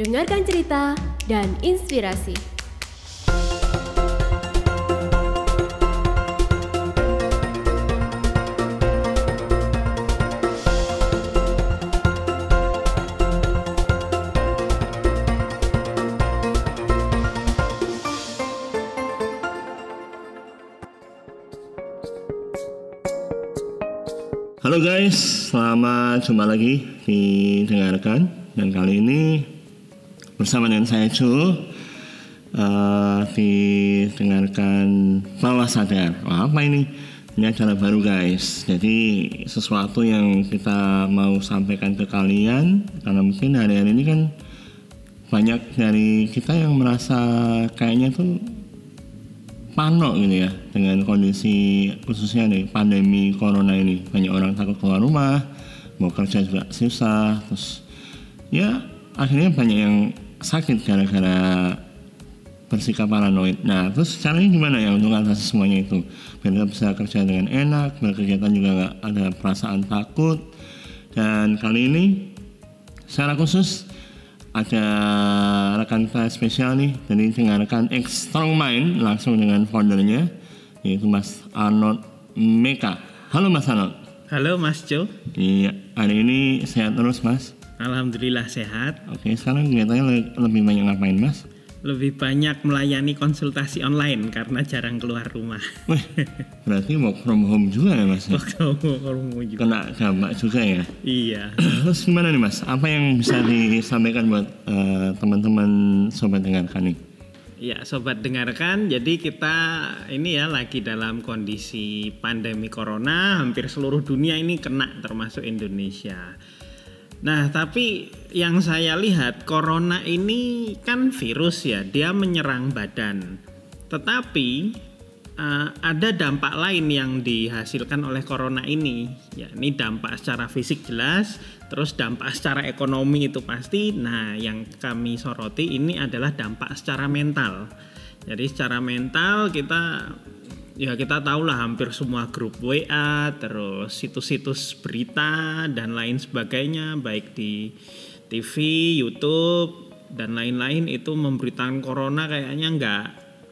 Dengarkan cerita dan inspirasi. Halo guys, selamat jumpa lagi di Dengarkan Dan kali ini bersama dengan saya Ju uh, Didengarkan Bawah Sadar. Wah, Apa ini? Ini acara baru guys. Jadi sesuatu yang kita mau sampaikan ke kalian Karena mungkin hari-hari ini kan Banyak dari kita yang merasa kayaknya tuh pano gitu ya dengan kondisi khususnya nih pandemi corona ini. Banyak orang takut keluar rumah mau kerja juga susah terus ya akhirnya banyak yang sakit gara-gara bersikap paranoid. Nah, terus caranya gimana ya untuk atasi semuanya itu? Biar kita bisa kerja dengan enak, biar kegiatan juga nggak ada perasaan takut. Dan kali ini secara khusus ada rekan kita spesial nih dari dengarkan X Strong Mind langsung dengan foundernya yaitu Mas Arnold Meka. Halo Mas Arnold. Halo Mas Jo. Iya, hari ini sehat terus Mas. Alhamdulillah sehat. Oke, sekarang kegiatannya le- lebih banyak ngapain Mas? Lebih banyak melayani konsultasi online karena jarang keluar rumah. Wih, berarti work from home juga ya Mas? ya? Kamu juga. Kena dampak juga ya. Iya. Terus gimana nih Mas? Apa yang bisa disampaikan buat eh, teman-teman sobat dengarkan nih? Ya, sobat dengarkan. Jadi kita ini ya lagi dalam kondisi pandemi corona, hampir seluruh dunia ini kena termasuk Indonesia. Nah, tapi yang saya lihat corona ini kan virus ya, dia menyerang badan. Tetapi eh, ada dampak lain yang dihasilkan oleh corona ini. Ya, ini dampak secara fisik jelas, terus dampak secara ekonomi itu pasti. Nah, yang kami soroti ini adalah dampak secara mental. Jadi secara mental kita ya kita tahu lah hampir semua grup WA, terus situs-situs berita dan lain sebagainya baik di TV, YouTube dan lain-lain itu memberitakan corona kayaknya nggak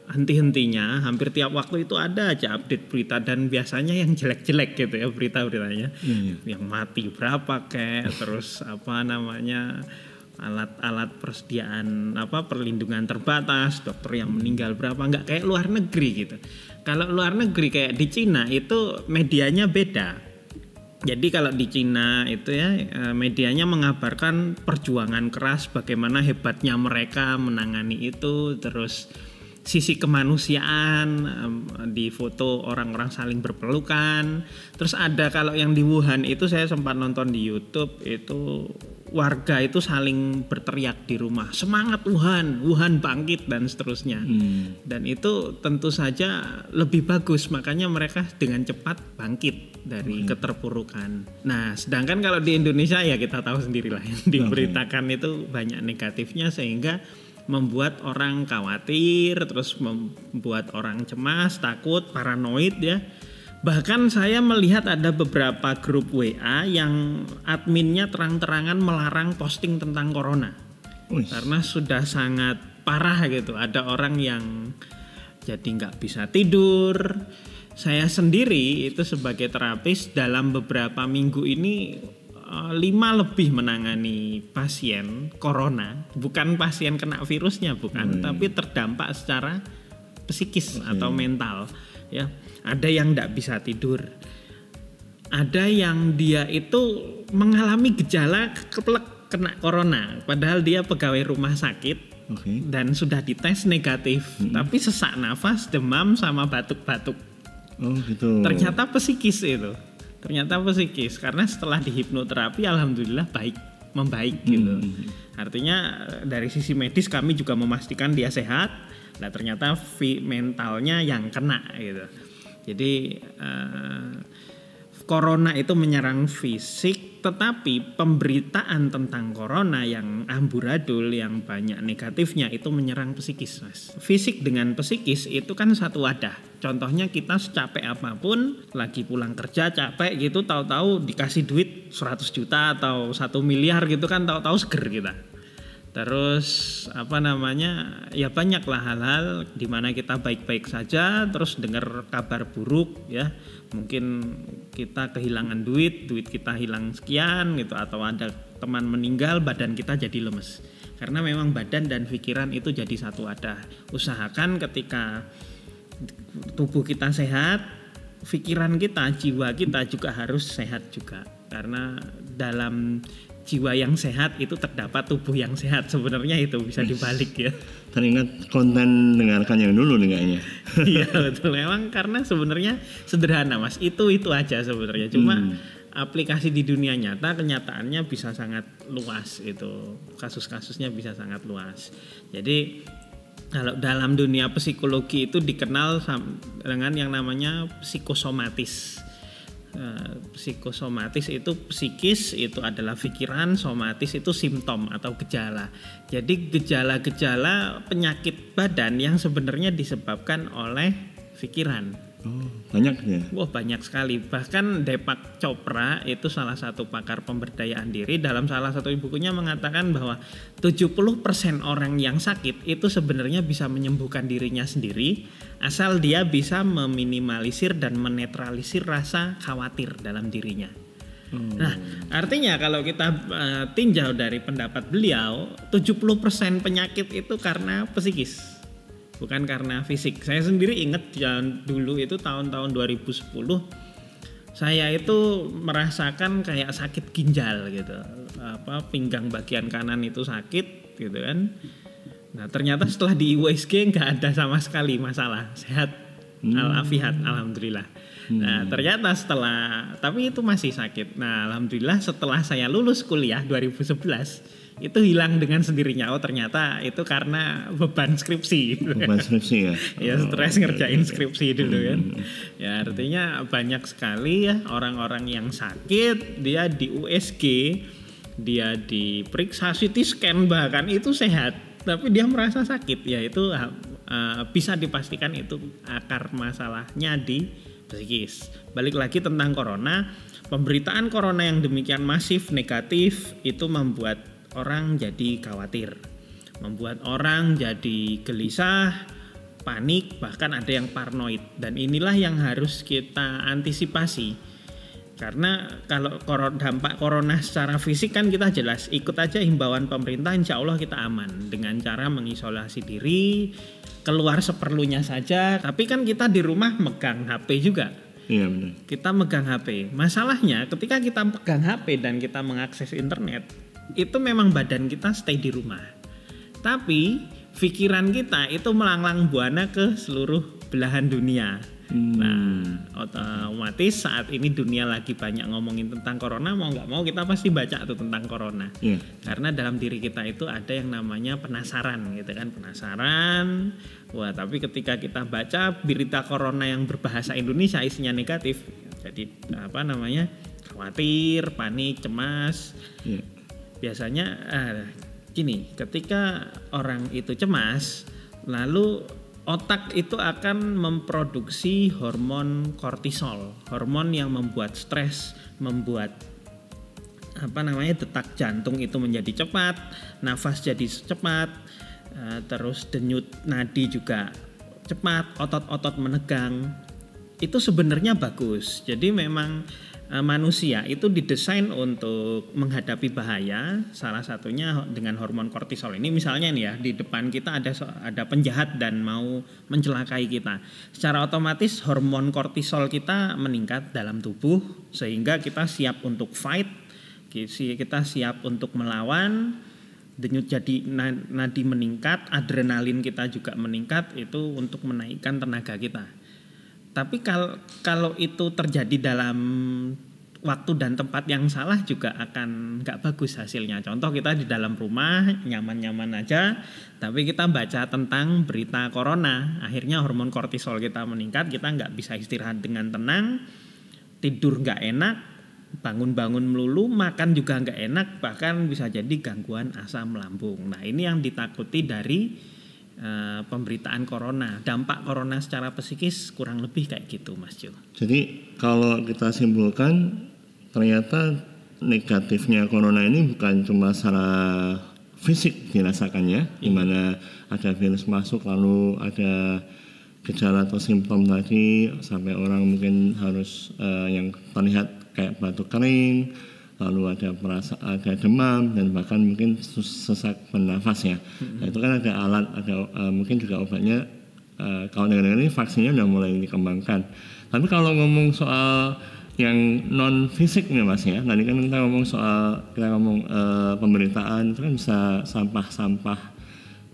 henti-hentinya. Hampir tiap waktu itu ada aja update berita dan biasanya yang jelek-jelek gitu ya berita-beritanya. Yang mati berapa kayak terus apa namanya alat-alat persediaan apa perlindungan terbatas dokter yang meninggal berapa nggak kayak luar negeri gitu. Kalau luar negeri kayak di Cina itu medianya beda. Jadi kalau di Cina itu ya eh, medianya mengabarkan perjuangan keras bagaimana hebatnya mereka menangani itu terus sisi kemanusiaan em, di foto orang-orang saling berpelukan. Terus ada kalau yang di Wuhan itu saya sempat nonton di YouTube itu warga itu saling berteriak di rumah. Semangat Wuhan Wuhan bangkit dan seterusnya. Dan itu tentu saja lebih bagus. Makanya mereka dengan cepat bangkit dari keterpurukan. Nah sedangkan kalau di Indonesia ya kita tahu sendirilah yang diberitakan itu banyak negatifnya sehingga membuat orang khawatir, terus membuat orang cemas, takut, paranoid ya. Bahkan saya melihat ada beberapa grup WA yang adminnya terang-terangan melarang posting tentang corona. Wih. Karena sudah sangat parah gitu. Ada orang yang jadi nggak bisa tidur. Saya sendiri itu sebagai terapis dalam beberapa minggu ini eh, lima lebih menangani pasien corona, bukan pasien kena virusnya bukan, tapi terdampak secara psikis atau mental. Ya, ada yang tidak bisa tidur, ada yang dia itu mengalami gejala keplek kena corona, padahal dia pegawai rumah sakit Oke. dan sudah dites negatif, tapi sesak nafas, demam sama batuk-batuk. Oh gitu. Ternyata psikis itu. Ternyata psikis karena setelah di hipnoterapi alhamdulillah baik membaik gitu. Artinya eh, dari sisi medis kami juga memastikan dia sehat. Nah ternyata mentalnya yang kena gitu. Jadi eh, corona itu menyerang fisik, tetapi pemberitaan tentang corona yang amburadul, yang banyak negatifnya itu menyerang psikis, mas. Fisik dengan psikis itu kan satu wadah. Contohnya kita secapek apa pun, lagi pulang kerja capek gitu, tahu-tahu dikasih duit 100 juta atau satu miliar gitu kan, tahu-tahu seger kita. Terus apa namanya ya banyaklah hal-hal di mana kita baik-baik saja terus dengar kabar buruk ya. Mungkin kita kehilangan duit duit kita hilang sekian gitu atau ada teman meninggal badan kita jadi lemes. Karena memang badan dan pikiran itu jadi satu ada usahakan ketika tubuh kita sehat pikiran kita jiwa kita juga harus sehat juga. Karena dalam jiwa yang sehat itu terdapat tubuh yang sehat. Sebenarnya itu bisa dibalik ya. Teringat konten dengarkan yang dulu nih kayaknya. iya betul. Memang karena sebenarnya sederhana mas. Itu itu aja sebenarnya. Cuma Hmm. aplikasi di dunia nyata kenyataannya bisa sangat luas itu. Kasus-kasusnya bisa sangat luas. Jadi kalau dalam dunia psikologi itu dikenal dengan yang namanya psikosomatis psikosomatis itu psikis itu adalah pikiran somatis itu simptom atau gejala. Jadi gejala-gejala penyakit badan yang sebenarnya disebabkan oleh pikiran Oh, banyak ya. Wah banyak sekali bahkan Deepak Chopra itu salah satu pakar pemberdayaan diri dalam salah satu bukunya mengatakan bahwa 70% orang yang sakit itu sebenarnya bisa menyembuhkan dirinya sendiri asal dia bisa meminimalisir dan menetralisir rasa khawatir dalam dirinya. Nah, artinya kalau kita eh, tinjau dari pendapat beliau, 70% penyakit itu karena psikis bukan karena fisik. Saya sendiri ingat yang dulu itu tahun-tahun 2010 saya itu merasakan kayak sakit ginjal gitu. Apa pinggang bagian kanan itu sakit gitu kan. Nah, ternyata setelah di USG nggak ada sama sekali masalah. Sehat alafiat alhamdulillah. Nah, ternyata setelah tapi itu masih sakit. Nah, alhamdulillah setelah saya lulus kuliah 2011 itu hilang dengan sendirinya. Oh, ternyata itu karena beban skripsi. Bukan skripsi ya. ya stres ngerjain skripsi dulu kan ya artinya banyak sekali ya orang-orang yang sakit dia di USG dia diperiksa CT scan bahkan itu sehat tapi dia merasa sakit ya itu uh, bisa dipastikan itu akar masalahnya di psikis balik lagi tentang corona pemberitaan corona yang demikian masif negatif itu membuat orang jadi khawatir membuat orang jadi gelisah, panik, bahkan ada yang paranoid. Dan inilah yang harus kita antisipasi. Karena kalau dampak corona secara fisik kan kita jelas ikut aja himbauan pemerintah insya Allah kita aman dengan cara mengisolasi diri, keluar seperlunya saja. Tapi kan kita di rumah megang HP juga Iya benar. kita megang HP. Masalahnya ketika kita pegang HP dan kita mengakses internet, itu memang badan kita stay di rumah. Tapi pikiran kita itu melanglang buana ke seluruh belahan dunia. Nah, otomatis saat ini dunia lagi banyak ngomongin tentang corona, mau nggak mau kita pasti baca tuh tentang corona. Iya. Karena dalam diri kita itu ada yang namanya penasaran gitu kan, penasaran. Wah, tapi ketika kita baca berita corona yang berbahasa Indonesia isinya negatif, jadi apa namanya? khawatir, panik, cemas. Iya. Biasanya eh, gini, ketika orang itu cemas, lalu otak itu akan memproduksi hormon kortisol, hormon yang membuat stres, membuat apa namanya detak jantung itu menjadi cepat, nafas jadi cepat, eh, terus denyut nadi juga cepat, otot-otot menegang. Itu sebenarnya bagus. Jadi memang manusia itu didesain untuk menghadapi bahaya, salah satunya dengan hormon kortisol ini. Misalnya nih ya, di depan kita ada ada penjahat dan mau mencelakai kita. Secara otomatis hormon kortisol kita meningkat dalam tubuh sehingga kita siap untuk fight, kita siap untuk melawan, denyut jadi na- nadi meningkat, adrenalin kita juga meningkat itu untuk menaikkan tenaga kita. Tapi kalau kalau itu terjadi dalam waktu dan tempat yang salah juga akan nggak bagus hasilnya. Contoh kita di dalam rumah nyaman-nyaman aja, tapi kita baca tentang berita corona, akhirnya hormon kortisol kita meningkat, kita nggak bisa istirahat dengan tenang, tidur nggak enak, bangun-bangun melulu, makan juga nggak enak, bahkan bisa jadi gangguan asam lambung. Nah ini yang ditakuti dari eh, pemberitaan corona. Dampak corona secara psikis kurang lebih kayak gitu, Mas Jo. Jadi kalau kita simpulkan ternyata negatifnya corona ini bukan cuma secara fisik dirasakannya, di mana ada virus masuk lalu ada gejala atau simptom tadi sampai orang mungkin harus eh, yang terlihat kayak batuk kering, lalu ada perasa ada demam dan bahkan mungkin sesak bernafas ya. Nah, itu kan ada alat, ada eh, mungkin juga obatnya. eh, kalau dengan ini vaksinnya udah mulai dikembangkan. Tapi kalau ngomong soal yang non fisik nih mas ya, tadi kan kita ngomong soal kita ngomong eh, pemberitaan itu kan bisa sampah-sampah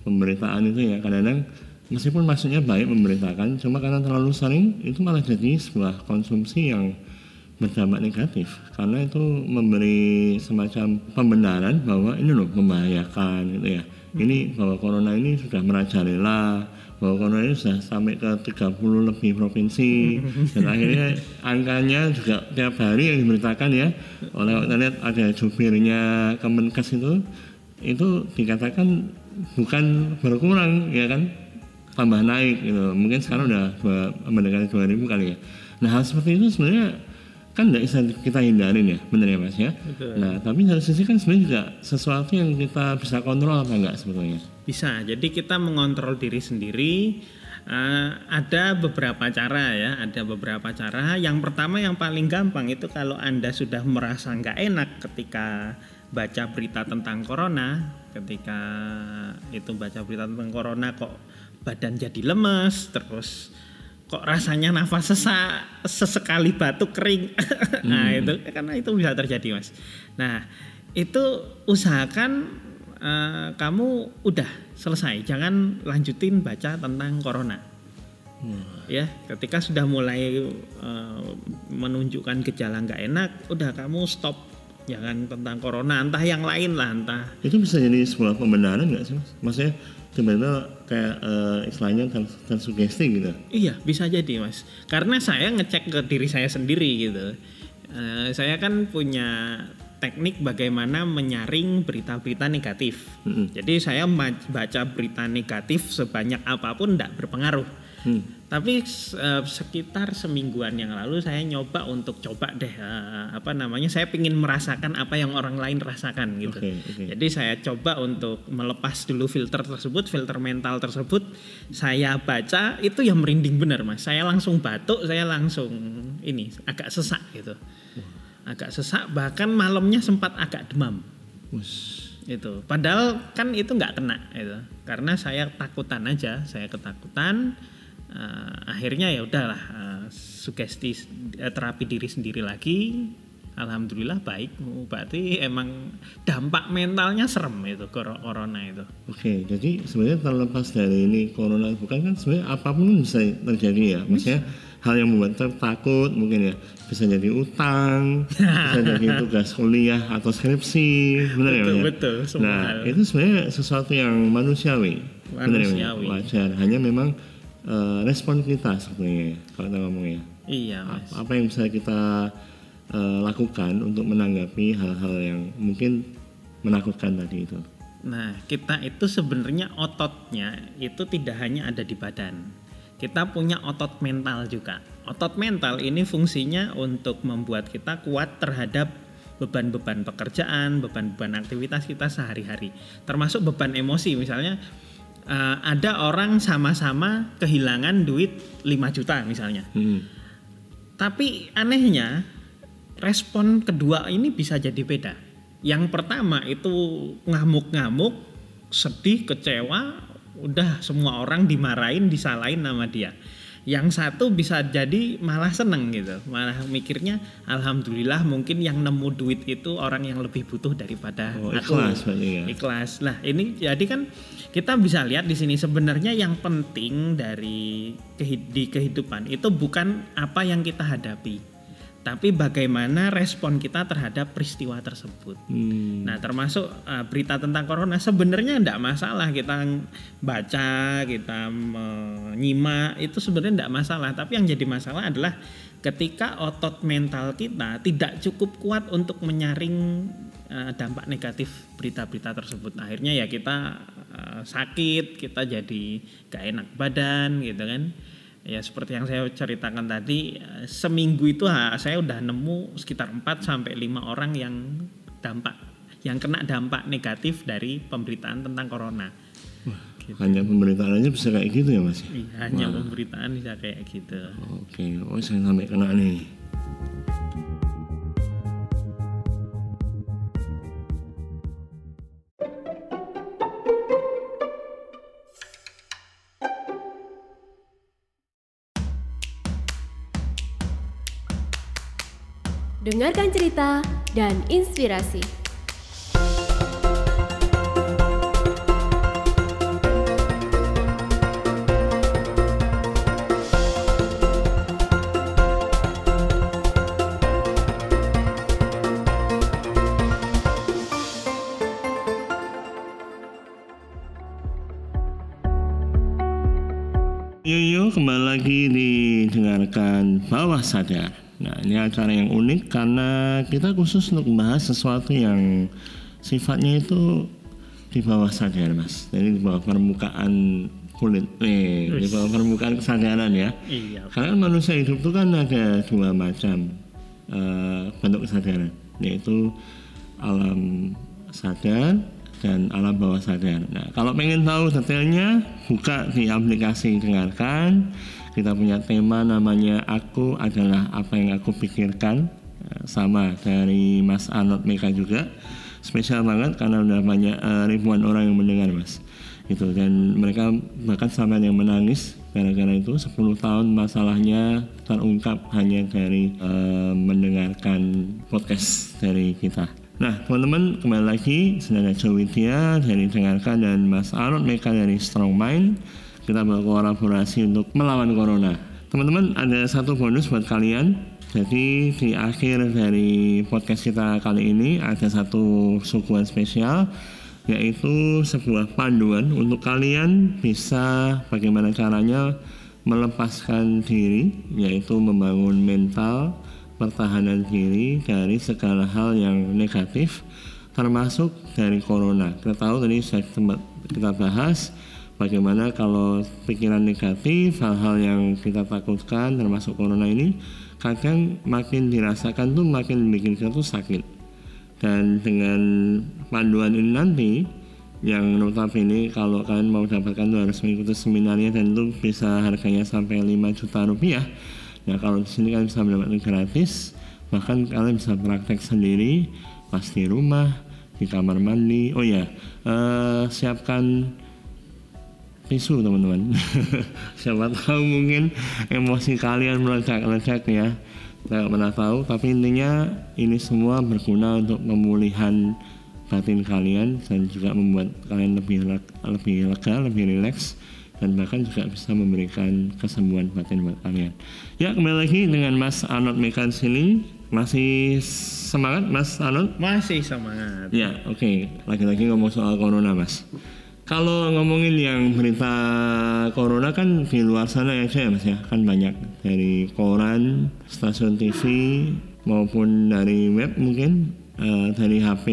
pemberitaan itu ya kadang-kadang meskipun maksudnya baik memberitakan, cuma karena terlalu sering itu malah jadi sebuah konsumsi yang berdampak negatif. Karena itu memberi semacam pembenaran bahwa ini loh membahayakan gitu ya. Ini bahwa corona ini sudah merajalela bahwa corona ini sudah sampai ke 30 lebih provinsi. Dan akhirnya angkanya juga tiap hari yang diberitakan ya oleh kita lihat ada jubirnya Kemenkes itu itu dikatakan bukan berkurang ya kan? Tambah naik gitu. Mungkin sekarang udah mendekati 2000 kali ya. Nah hal seperti itu sebenarnya kan tidak bisa kita hindarin ya benar ya mas ya nah tapi dari sisi kan sebenarnya juga sesuatu yang kita bisa kontrol apa enggak sebetulnya Bisa. Jadi kita mengontrol diri sendiri. Eh, ada beberapa cara ya. Ada beberapa cara. Yang pertama yang paling gampang itu kalau anda sudah merasa nggak enak ketika baca berita tentang corona, ketika itu baca berita tentang corona kok badan jadi lemes, terus kok rasanya nafas sesak, sesekali batuk kering. nah itu karena itu bisa terjadi mas. Nah itu usahakan eh, kamu udah selesai, jangan lanjutin baca tentang corona. Ya, ketika sudah mulai eh, menunjukkan gejala nggak enak, udah kamu stop. Jangan tentang corona, entah yang lain lah, entah itu bisa jadi sebuah pembenaran nggak sih mas maksudnya tiba-tiba kayak eh, istilahnya ter- tersugesti gitu Iya, bisa jadi, Mas. Karena saya ngecek ke diri saya sendiri gitu. Eh, saya kan punya teknik bagaimana menyaring berita-berita negatif. Mm-mm. Jadi saya baca berita negatif sebanyak apa pun tidak berpengaruh. Hmm. Tapi eh, sekitar semingguan yang lalu saya nyoba untuk coba deh eh, apa namanya saya ingin merasakan apa yang orang lain rasakan gitu. Oke, oke. Jadi saya coba untuk melepas dulu filter tersebut, filter mental tersebut. Saya baca itu yang merinding benar mas. Saya langsung batuk, saya langsung ini agak sesak gitu. Agak sesak bahkan malamnya sempat agak demam Wus. itu. Padahal kan itu nggak kena itu. Karena saya takutan aja, saya ketakutan. Eh, akhirnya ya udahlah eh, sugesti eh, terapi diri sendiri lagi. Alhamdulillah baik. Berarti emang dampak mentalnya serem itu corona itu. Oke, jadi sebenarnya terlepas dari ini corona bukan kan sebenarnya apa pun bisa terjadi ya. Maksudnya hal yang membuat takut mungkin ya bisa jadi utang, bisa jadi tugas kuliah atau skripsi, benar ya? Betul, ya? betul, semua Nah, hal. itu sebenarnya sesuatu yang manusiawi, benar ya? Manusiawi. Wajar. Hanya memang eh, respon kita sebenarnya ya, kalau kita ngomongnya. Iya mas. Apa yang bisa kita eh, lakukan untuk menanggapi hal-hal yang mungkin menakutkan tadi itu? Nah, kita itu sebenarnya ototnya itu tidak hanya ada di badan. Kita punya otot mental juga. Otot mental ini fungsinya untuk membuat kita kuat terhadap beban-beban pekerjaan, beban-beban aktivitas kita sehari-hari. Termasuk beban emosi misalnya eh, ada orang sama-sama kehilangan duit 5 juta misalnya. Hmm. Tapi anehnya respon kedua ini bisa jadi beda. Yang pertama itu ngamuk-ngamuk, sedih, kecewa, udah semua orang dimarahin, disalahin nama dia. Yang satu bisa jadi malah seneng gitu, malah mikirnya alhamdulillah mungkin yang nemu duit itu orang yang lebih butuh daripada Oh, aku. ikhlas berarti ya. Ikhlas. Nah, ini jadi kan kita bisa lihat di sini sebenarnya yang penting dari di kehidupan itu bukan apa yang kita hadapi, tapi bagaimana respon kita terhadap peristiwa tersebut. Hmm. Nah, termasuk uh, berita tentang corona sebenarnya tidak masalah kita baca, kita menyimak itu sebenarnya tidak masalah. Tapi yang jadi masalah adalah ketika otot mental kita tidak cukup kuat untuk menyaring uh, dampak negatif berita-berita tersebut. Akhirnya ya kita uh, sakit, kita jadi gak enak badan gitu kan. Ya seperti yang saya ceritakan tadi, seminggu itu saya udah nemu sekitar 4 sampai 5 orang yang dampak yang kena dampak negatif dari pemberitaan tentang corona. Gitu. Hanya pemberitaan aja bisa kayak gitu ya mas? Iya, hanya pemberitaan bisa kayak gitu. Oke, oh saya sampai kena nih. Dengarkan cerita dan inspirasi. Yuk kembali lagi didengarkan bawah sadar. Nah ini acara yang unik karena kita khusus untuk membahas sesuatu yang sifatnya itu di bawah sadar mas. Jadi di bawah permukaan kulit, eh, di bawah permukaan kesadaran ya. Iya. Karena manusia hidup itu kan ada dua macam eh, bentuk kesadaran, yaitu alam sadar dan alam bawah sadar. Nah, kalau pengen tahu detailnya, buka di aplikasi dengarkan. Kita punya tema namanya Aku adalah apa yang aku pikirkan. Eh, Sama dari Mas Arnold Meka juga. Spesial banget karena udah banyak eh, ribuan orang yang mendengar, Mas. Itu dan mereka bahkan sampai yang menangis gara-gara itu 10 tahun masalahnya terungkap hanya dari eh, mendengarkan podcast dari kita. Nah, teman-teman kembali lagi saudara Widya dari Dengarkan dan Mas Arnold Meka dari Strong Mind. Kita berkolaborasi untuk melawan Corona. Teman-teman ada satu bonus buat kalian. Jadi di akhir dari podcast kita kali ini ada satu suguhan spesial yaitu sebuah panduan untuk kalian bisa bagaimana caranya melepaskan diri yaitu membangun mental pertahanan diri dari segala hal yang negatif termasuk dari corona. Kita tahu tadi saya sempat kita bahas bagaimana kalau pikiran negatif, hal-hal yang kita takutkan termasuk corona ini kadang makin dirasakan tuh makin bikin kita tuh sakit. Dan dengan panduan ini nanti yang notabene kalau kalian mau dapatkan tuh harus mengikuti seminarnya dan itu bisa harganya sampai 5 juta rupiah. Nah kalau di sini kalian bisa mendapatkan gratis, bahkan kalian bisa praktek sendiri pas di rumah, di kamar mandi. Oh ya, eh, siapkan tisu teman-teman. Siapa tahu mungkin emosi kalian meledak-ledak ya. Saya nggak pernah tahu, tapi intinya ini semua berguna untuk pemulihan batin kalian dan juga membuat kalian lebih leg- lebih lega, lebih rileks dan bahkan juga bisa memberikan kesembuhan batin buat kalian. Ya kembali lagi dengan Mas Arnold Mekan sini masih semangat Mas Arnold? Masih semangat. Ya oke lagi-lagi ngomong soal corona Mas. Kalau ngomongin yang berita corona kan di luar sana ya Mas ya? Kan banyak dari koran, stasiun TV maupun dari web mungkin. Eh, dari HP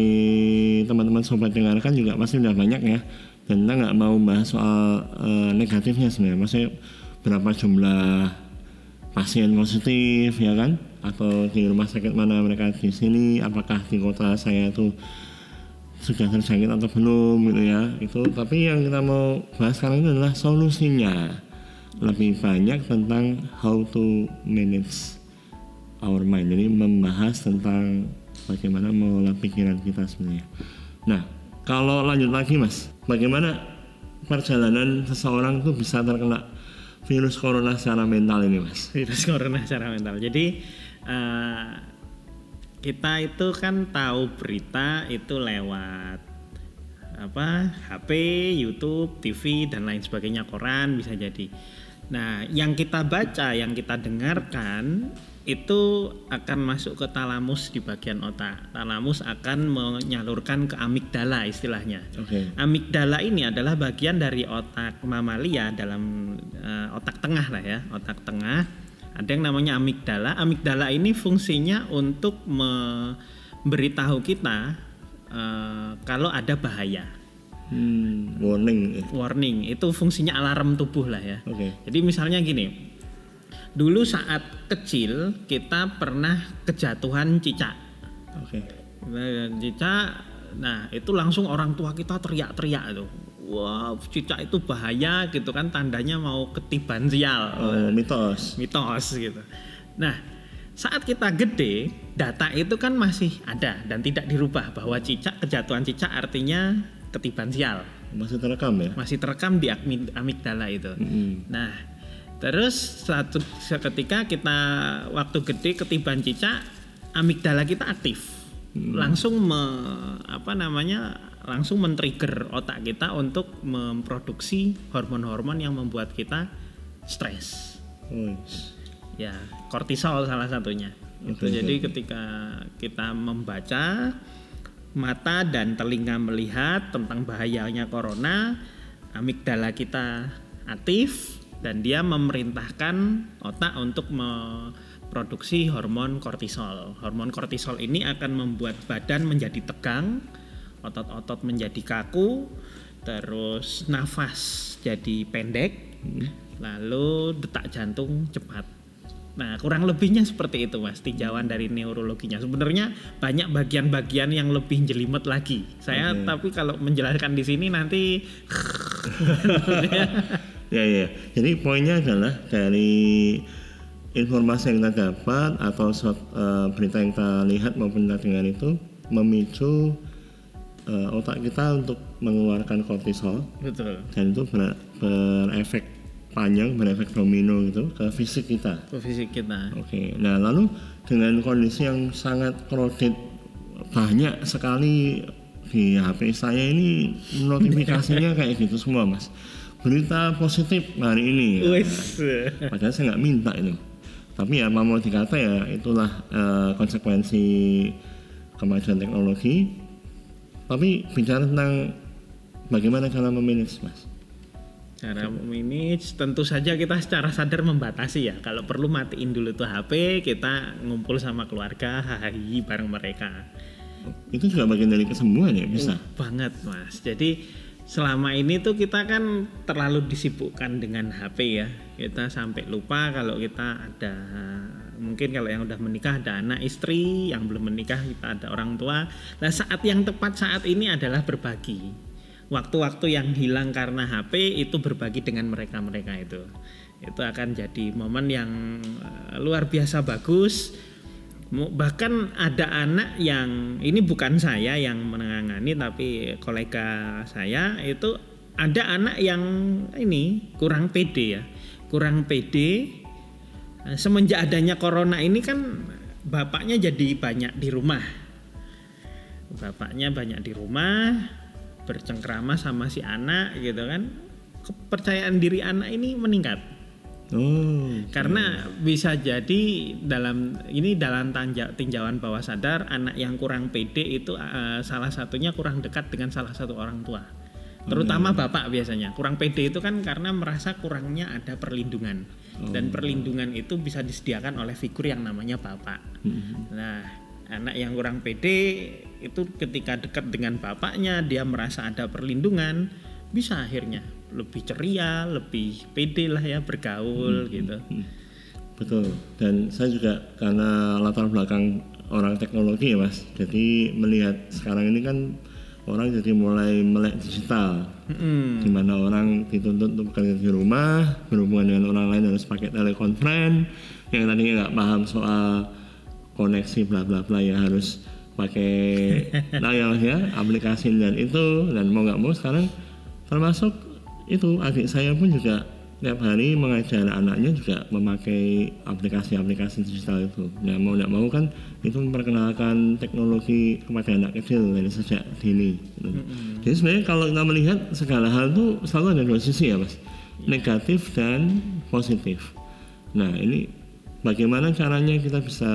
teman-teman sobat dengarkan juga pasti udah banyak ya. Dan kita nggak mau bahas soal eh, negatifnya sebenarnya. Maksudnya berapa jumlah pasien positif ya kan? Atau di rumah sakit mana mereka di sini? Apakah di kota saya tuh sudah terjangkit atau belum gitu ya. Itu tapi yang kita mau bahas sekarang ini adalah solusinya. Lebih banyak tentang how to manage our mind. Jadi membahas tentang bagaimana mengolah pikiran kita sebenarnya. Nah kalau lanjut lagi mas. Bagaimana perjalanan seseorang tuh bisa terkena virus corona secara mental ini mas? Virus corona secara mental. Jadi eh, kita itu kan tahu berita itu lewat apa HP, YouTube, TV dan lain sebagainya, koran bisa jadi. Nah, yang kita baca, yang kita dengarkan itu akan masuk ke talamus di bagian otak. Talamus akan menyalurkan ke amigdala istilahnya. oke Amigdala ini adalah bagian dari otak mamalia dalam eh, otak tengah lah ya, otak tengah. Ada yang namanya amigdala. Amigdala ini fungsinya untuk memberitahu kita eh, kalau ada bahaya. hmm, warning. Warning itu fungsinya alarm tubuh lah ya. oke Jadi misalnya gini, dulu saat kecil kita pernah kejatuhan cicak. oke Nah, cicak Nah, itu langsung orang tua kita teriak-teriak tuh. Wah, cicak itu bahaya gitu kan tandanya mau ketiban sial. Oh, mitos. Mitos gitu. Nah, saat kita gede, data itu kan masih ada dan tidak dirubah bahwa cicak kejatuhan cicak artinya ketiban sial. Masih terekam ya? Masih terekam di amig- amigdala itu. Mm-mm. Nah, terus satu seketika kita waktu gede ketiban cicak, amigdala kita aktif. Langsung me- apa namanya? Langsung men-trigger otak kita untuk memproduksi hormon-hormon yang membuat kita stres. Oh, Ya, kortisol salah satunya. Itu Oke, jadi ketika kita membaca mata dan telinga melihat tentang bahayanya corona, amigdala kita aktif dan dia memerintahkan otak untuk memproduksi hormon kortisol. Hormon kortisol ini akan membuat badan menjadi tegang, otot-otot menjadi kaku, terus nafas jadi pendek, lalu detak jantung cepat. Nah, kurang lebihnya seperti itu, Mas, tinjauan dari neurologinya. Sebenarnya banyak bagian-bagian yang lebih jelimet lagi. Saya Oke. tapi kalau menjelaskan di sini nanti Ya ya. Jadi poinnya adalah dari informasi yang kita dapat atau eh, berita yang kita lihat maupun kita dengar itu memicu eh, otak kita untuk mengeluarkan kortisol betul. dan itu ber- berefek panjang, berefek domino gitu ke fisik kita. Ke fisik kita. Oke, nah lalu dengan kondisi yang sangat crowded banyak sekali di HP saya ini notifikasinya kayak gitu semua mas. Berita positif hari ini. ya. Padahal saya nggak minta itu. Tapi ya mau dikata ya itulah eh, konsekuensi kemajuan teknologi. Tapi bicara tentang bagaimana cara memanage mas. Cara memanage tentu saja kita secara sadar membatasi ya. Kalau perlu matiin dulu tuh HP, kita ngumpul sama keluarga, hahi bareng mereka. Itu juga bagian dari kesembuhan ya bisa. Banget mas. Jadi selama ini tuh kita kan terlalu disibukkan dengan HP ya. Kita sampai lupa kalau kita ada mungkin kalau yang udah menikah ada anak istri, yang belum menikah kita ada orang tua. Nah saat yang tepat saat ini adalah berbagi. Waktu-waktu yang hilang karena HP itu berbagi dengan mereka-mereka itu. Itu akan jadi momen yang eh, luar biasa bagus. Bahkan ada anak yang ini bukan saya yang menangani tapi kolega saya itu ada anak yang ini kurang pede ya kurang pede Nah, semenjak adanya corona ini kan bapaknya jadi banyak di rumah bapaknya banyak di rumah bercengkrama sama si anak gitu kan kepercayaan diri anak ini meningkat Oh. karena bisa jadi dalam ini dalam tanja, tinjauan bawah sadar anak yang kurang pede itu eh, salah satunya kurang dekat dengan salah satu orang tua. Terutama bapak biasanya. Kurang pede itu kan karena merasa kurangnya ada perlindungan. Dan perlindungan itu bisa disediakan oleh figur yang namanya bapak. Nah, anak yang kurang pede itu ketika dekat dengan bapaknya dia merasa ada perlindungan, bisa akhirnya lebih ceria, lebih pede lah ya bergaul gitu. Betul. Dan saya juga karena latar belakang orang teknologi ya mas. Jadi melihat sekarang ini kan orang jadi mulai melek digital. Mm-mm. Di mana orang dituntut untuk bekerja di rumah, berhubungan dengan orang lain harus pakai telekonferensi. Yang tadinya nggak paham soal koneksi bla bla bla ya harus pakai nah ya, Mas, ya aplikasi dan itu dan mau nggak mau sekarang termasuk itu adik saya pun juga tiap hari mengajar anaknya juga memakai aplikasi-aplikasi digital itu. Nah mau nggak mau kan itu memperkenalkan teknologi kepada anak kecil dari sejak dini. gitu. Jadi sebenarnya kalau kita melihat segala hal itu selalu ada dua sisi ya mas, negatif dan positif. Nah ini bagaimana caranya kita bisa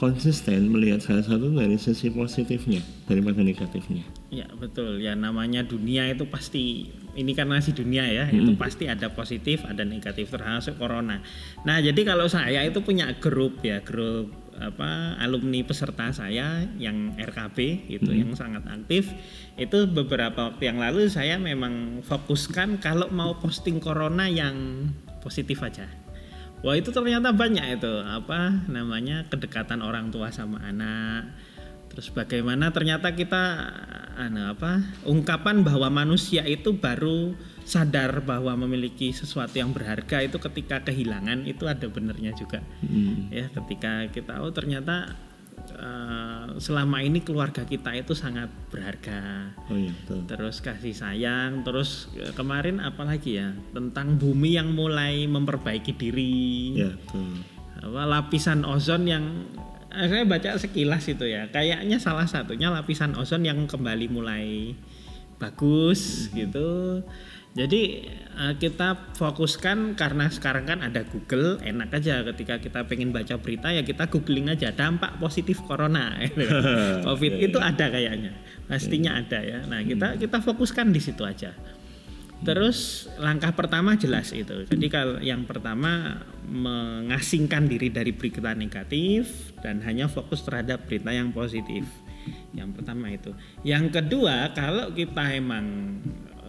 konsisten melihat salah satu dari sisi positifnya daripada negatifnya. Ya betul ya namanya dunia itu pasti ini kan masih dunia ya itu pasti ada positif ada negatif termasuk corona. Nah jadi kalau saya itu punya grup ya grup apa alumni peserta saya yang RKB itu yang sangat aktif itu beberapa waktu yang lalu saya memang fokuskan kalau mau posting corona yang positif aja. Wah itu ternyata banyak itu apa namanya kedekatan orang tua sama anak Terus bagaimana ternyata kita anu apa? ungkapan bahwa manusia itu baru sadar bahwa memiliki sesuatu yang berharga itu ketika kehilangan itu ada benernya juga. Hmm. Ya, ketika kita oh ternyata eh, selama ini keluarga kita itu sangat berharga. Oh iya betul. Terus kasih sayang, terus eh, kemarin apalagi ya tentang bumi yang mulai memperbaiki diri Ya betul. apa lapisan ozon yang saya baca sekilas itu ya. Kayaknya salah satunya lapisan ozon yang kembali mulai bagus gitu. Jadi eh, kita fokuskan karena sekarang kan ada Google enak aja ketika kita pengen baca berita ya kita googling aja dampak positif corona. Gitu kan. covid Iya, itu ada kayaknya. Pastinya ada ya. Nah kita kita fokuskan di situ aja Terus langkah pertama jelas itu. Jadi kalau yang pertama mengasingkan diri dari berita negatif dan hanya fokus terhadap berita yang positif. Yang pertama itu. Yang kedua, kalau kita emang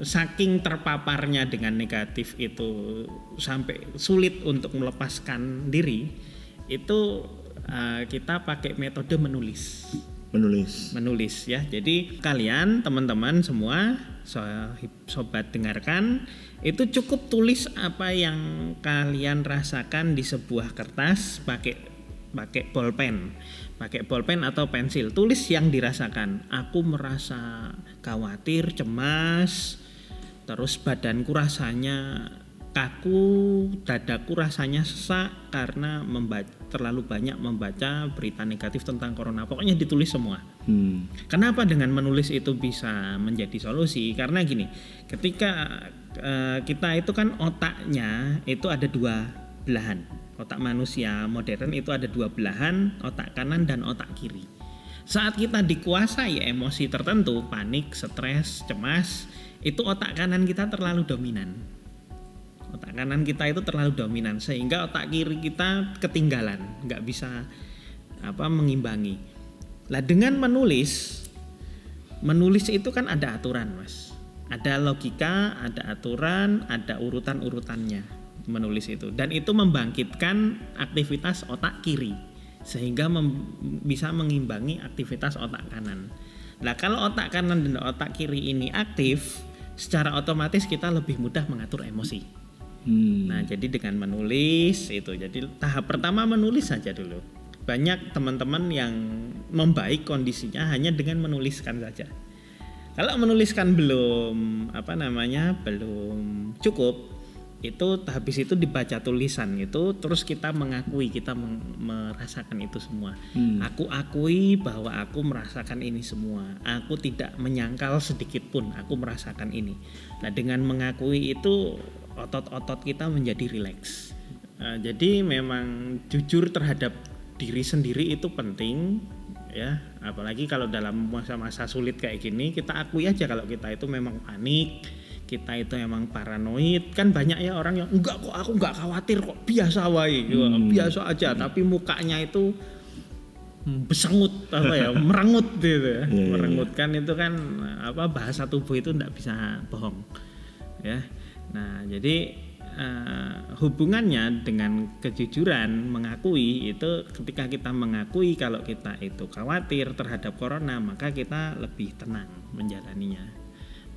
saking terpaparnya dengan negatif itu sampai sulit untuk melepaskan diri, itu eh, kita pakai metode menulis Menulis. menulis ya. Jadi kalian teman-teman semua so- sobat dengarkan itu cukup tulis apa yang kalian rasakan di sebuah kertas pakai pakai bolpen. Pakai bolpen atau pensil. Tulis yang dirasakan. Aku merasa khawatir, cemas, terus badanku rasanya kaku, dadaku rasanya sesak karena membaca, terlalu banyak membaca berita negatif tentang corona. Pokoknya ditulis semua. Hmm. Kenapa dengan menulis itu bisa menjadi solusi? Karena gini, ketika eh, kita itu kan otaknya itu ada dua belahan. Otak manusia modern itu ada dua belahan, otak kanan dan otak kiri. Saat kita dikuasai emosi tertentu, panik, stres, cemas, itu otak kanan kita terlalu dominan. Otak kanan kita itu terlalu dominan sehingga otak kiri kita ketinggalan, nggak bisa apa mengimbangi. Lah dengan menulis, menulis itu kan ada aturan, Mas. Ada logika, ada aturan, ada urutan-urutannya menulis itu. Dan itu membangkitkan aktivitas otak kiri sehingga bisa mengimbangi aktivitas otak kanan. Nah, kalau otak kanan dan otak kiri ini aktif, secara otomatis kita lebih mudah mengatur emosi. Hmm. Nah, jadi dengan menulis itu. Jadi tahap pertama menulis saja dulu. Banyak teman-teman yang membaik kondisinya hanya dengan menuliskan saja. Kalau menuliskan belum apa namanya? belum cukup, itu habis itu dibaca tulisan itu terus kita mengakui kita meng- merasakan itu semua. Hmm. Aku akui bahwa aku merasakan ini semua. Aku tidak menyangkal sedikit pun aku merasakan ini. Nah, dengan mengakui itu otot-otot kita menjadi rileks. Nah, jadi memang jujur terhadap diri sendiri itu penting ya, apalagi kalau dalam masa-masa sulit kayak gini kita akui aja kalau kita itu memang panik, kita itu emang paranoid. Kan banyak ya orang yang enggak kok aku enggak khawatir kok biasa wae. Hmm. biasa aja tapi mukanya itu besengut apa ya merengut gitu ya. Iya, iya, merengut kan itu kan apa bahasa tubuh itu enggak bisa bohong ya nah jadi eh, hubungannya dengan kejujuran mengakui itu ketika kita mengakui kalau kita itu khawatir terhadap corona maka kita lebih tenang menjalaninya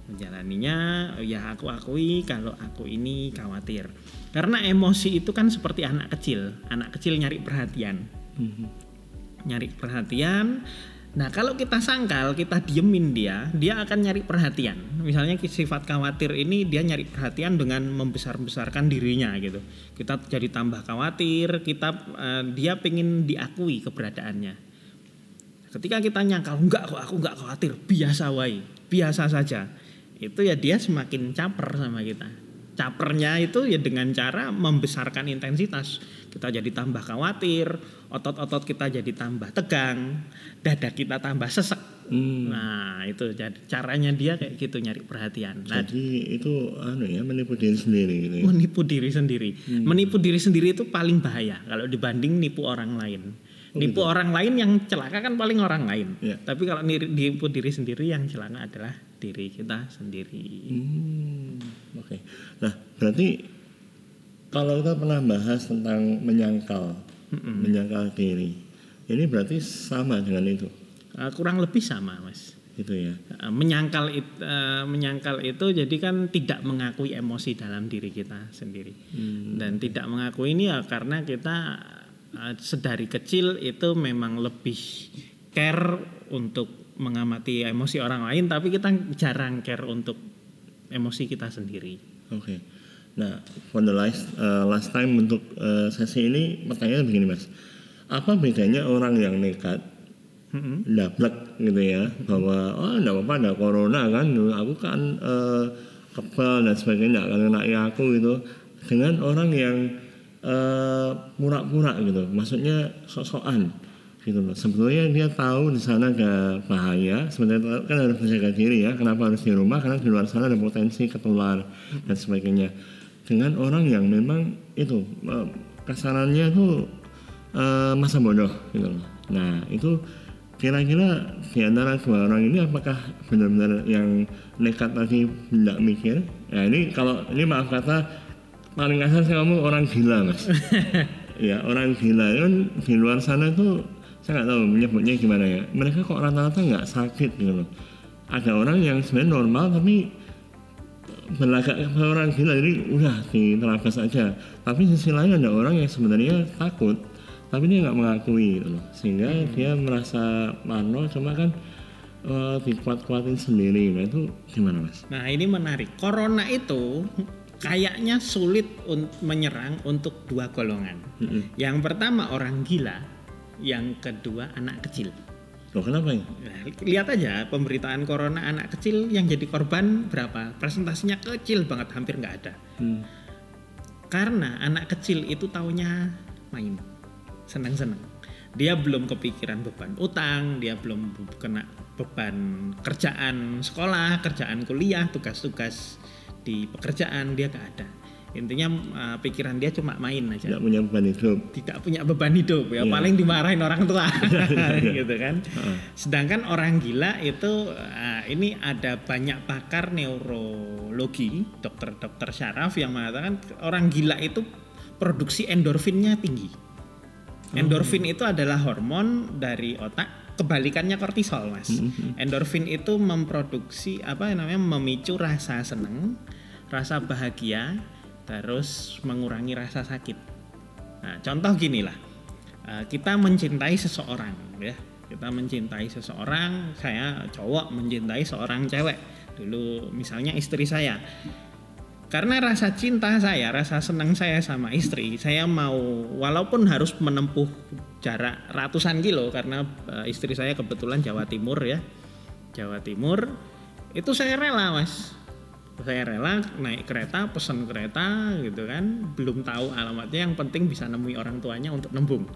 menjalaninya ya aku akui kalau aku ini khawatir karena emosi itu kan seperti anak kecil anak kecil nyari perhatian Hmm. nyari perhatian. Nah, kalau kita sangkal, kita diemin dia, dia akan nyari perhatian. Misalnya sifat khawatir ini dia nyari perhatian dengan membesar-besarkan dirinya gitu. Kita jadi tambah khawatir, kita eh, dia pengen diakui keberadaannya. Ketika kita nyangkal, enggak kok aku enggak khawatir, biasa wae, biasa saja. Itu ya dia semakin caper sama kita. Capernya itu ya dengan cara membesarkan intensitas. Kita jadi tambah khawatir, otot-otot kita jadi tambah tegang, dada kita tambah sesek. Hmm. Nah, itu jadi caranya dia kayak gitu nyari perhatian. Nah, Jadi itu anu ya menipu diri sendiri gitu ya. menipu diri sendiri. Menipu diri sendiri itu paling bahaya kalau dibanding nipu orang lain. Nipu orang lain yang celaka kan paling orang lain. Iya. Tapi kalau nipu diri sendiri yang celaka adalah diri kita sendiri. Hmm, Oke. Nah, berarti kalau kita pernah bahas tentang menyangkal, menyangkal diri, ini berarti sama dengan itu. Eh, kurang lebih sama, Mas. Gitu ya. Eh, menyangkal it- eh, menyangkal itu jadi kan tidak mengakui emosi dalam diri kita sendiri dan tidak mengakui ini ya karena kita sedari kecil itu memang lebih care untuk mengamati emosi orang lain tapi kita jarang care untuk emosi kita sendiri. Oke. Nah, for the last uh, last time untuk uh, sesi ini pertanyaannya begini mas, apa bedanya orang yang nekat dablek gitu ya bahwa oh enggak apa-apa ada corona kan, aku kan uh, kebal dan sebagainya akan kena aku gitu. Dengan orang yang uh, pura-pura gitu, maksudnya sok-sokan gitu loh. Sebetulnya dia tahu di sana ada bahaya, sebenarnya kan harus menjaga diri ya. Kenapa harus di rumah? Karena di luar sana ada potensi ketular dan sebagainya. Dengan orang yang memang itu eh, kasarannya itu eh, masa bodoh gitu loh. Nah itu kira-kira di antara dua orang ini apakah benar-benar yang nekat tadi tidak mikir? Ya ini kalau ini maaf kata paling kasar saya ngomong orang gila mas. ya orang gila kan di luar sana tuh saya nggak tahu menyebutnya gimana ya mereka kok rata-rata nggak sakit gitu loh ada orang yang sebenarnya normal tapi berlagak ke orang gila jadi udah diterabas aja tapi sisi lain ada orang yang sebenarnya takut tapi dia nggak mengakui gitu loh sehingga dia merasa parno cuma kan eh, dikuat-kuatin sendiri nah itu gimana mas? Nah ini menarik. Corona itu kayaknya sulit un- menyerang untuk dua golongan. Mm-mm. Yang pertama orang gila, yang kedua anak kecil. Loh kenapa ya? Nah, lihat aja pemberitaan corona anak kecil yang jadi korban berapa? Presentasinya kecil banget, hampir nggak ada. Hmm. Karena anak kecil itu taunya main, senang-senang. Dia belum kepikiran beban utang, dia belum kena beban kerjaan sekolah, kerjaan kuliah, tugas-tugas di pekerjaan dia gak ada. Intinya eh, pikiran dia cuma main aja. Tidak punya beban hidup. Tidak punya beban hidup ya. Iya. paling dimarahin orang tua. Gitu kan. Heeh. sedangkan orang gila itu ah, ini ada banyak pakar neurologi dokter-dokter syaraf yang mengatakan orang gila itu produksi endorfinnya tinggi. Endorfin itu adalah hormon dari otak kebalikannya kortisol mas. Endorfin itu memproduksi apa namanya memicu rasa seneng rasa bahagia terus mengurangi rasa sakit Nah, contoh gini lah, Eh, kita mencintai seseorang, ya. Kita mencintai seseorang, saya cowok mencintai seorang cewek. Dulu misalnya istri saya. Karena rasa cinta saya, rasa senang saya sama istri, saya mau walaupun harus menempuh jarak ratusan kilo karena eh, istri saya kebetulan Jawa Timur ya. Jawa Timur itu saya rela, Mas saya rela naik kereta pesen kereta gitu kan. Belum tahu alamatnya yang penting bisa nemui orang tuanya untuk nembung.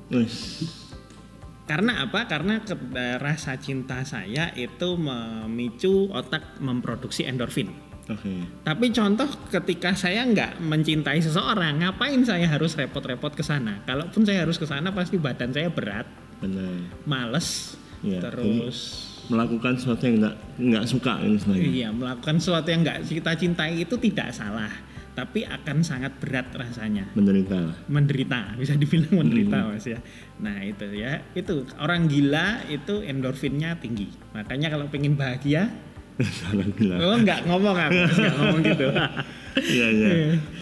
Karena apa? Karena ke- eh, rasa cinta saya itu memicu otak memproduksi endorfin. Oke. tapi contoh ketika saya nggak mencintai seseorang ngapain saya harus repot-repot ke sana? Kalaupun saya harus ke sana pasti badan saya berat Benar. males Iya, terus Melakukan sesuatu yang nggak nggak suka ini sebenarnya. Iya, melakukan sesuatu yang nggak kita cintai itu tidak salah, tapi akan sangat berat rasanya. Menderita. Menderita, bisa dibilang menderita, Mas ya. Nah, itu ya. Itu orang gila itu endorfinnya tinggi. Makanya kalau pengen bahagia, Salah bilang. oh nggak ngomong aku, nggak ngomong gitu. Iya iya.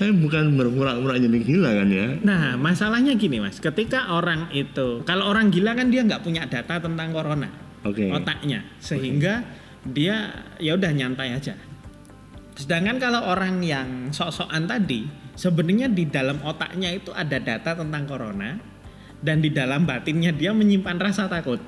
Saya bukan berpura-pura jadi gila kan ya. Nah, masalahnya gini, Mas. Ketika orang itu, kalau orang gila kan dia nggak punya data tentang corona. Oke. otaknya sehingga dia ya udah nyantai aja. Sedangkan kalau orang yang sok-sokan tadi sebenarnya di dalam otaknya itu ada data tentang corona dan di dalam batinnya dia menyimpan rasa takut.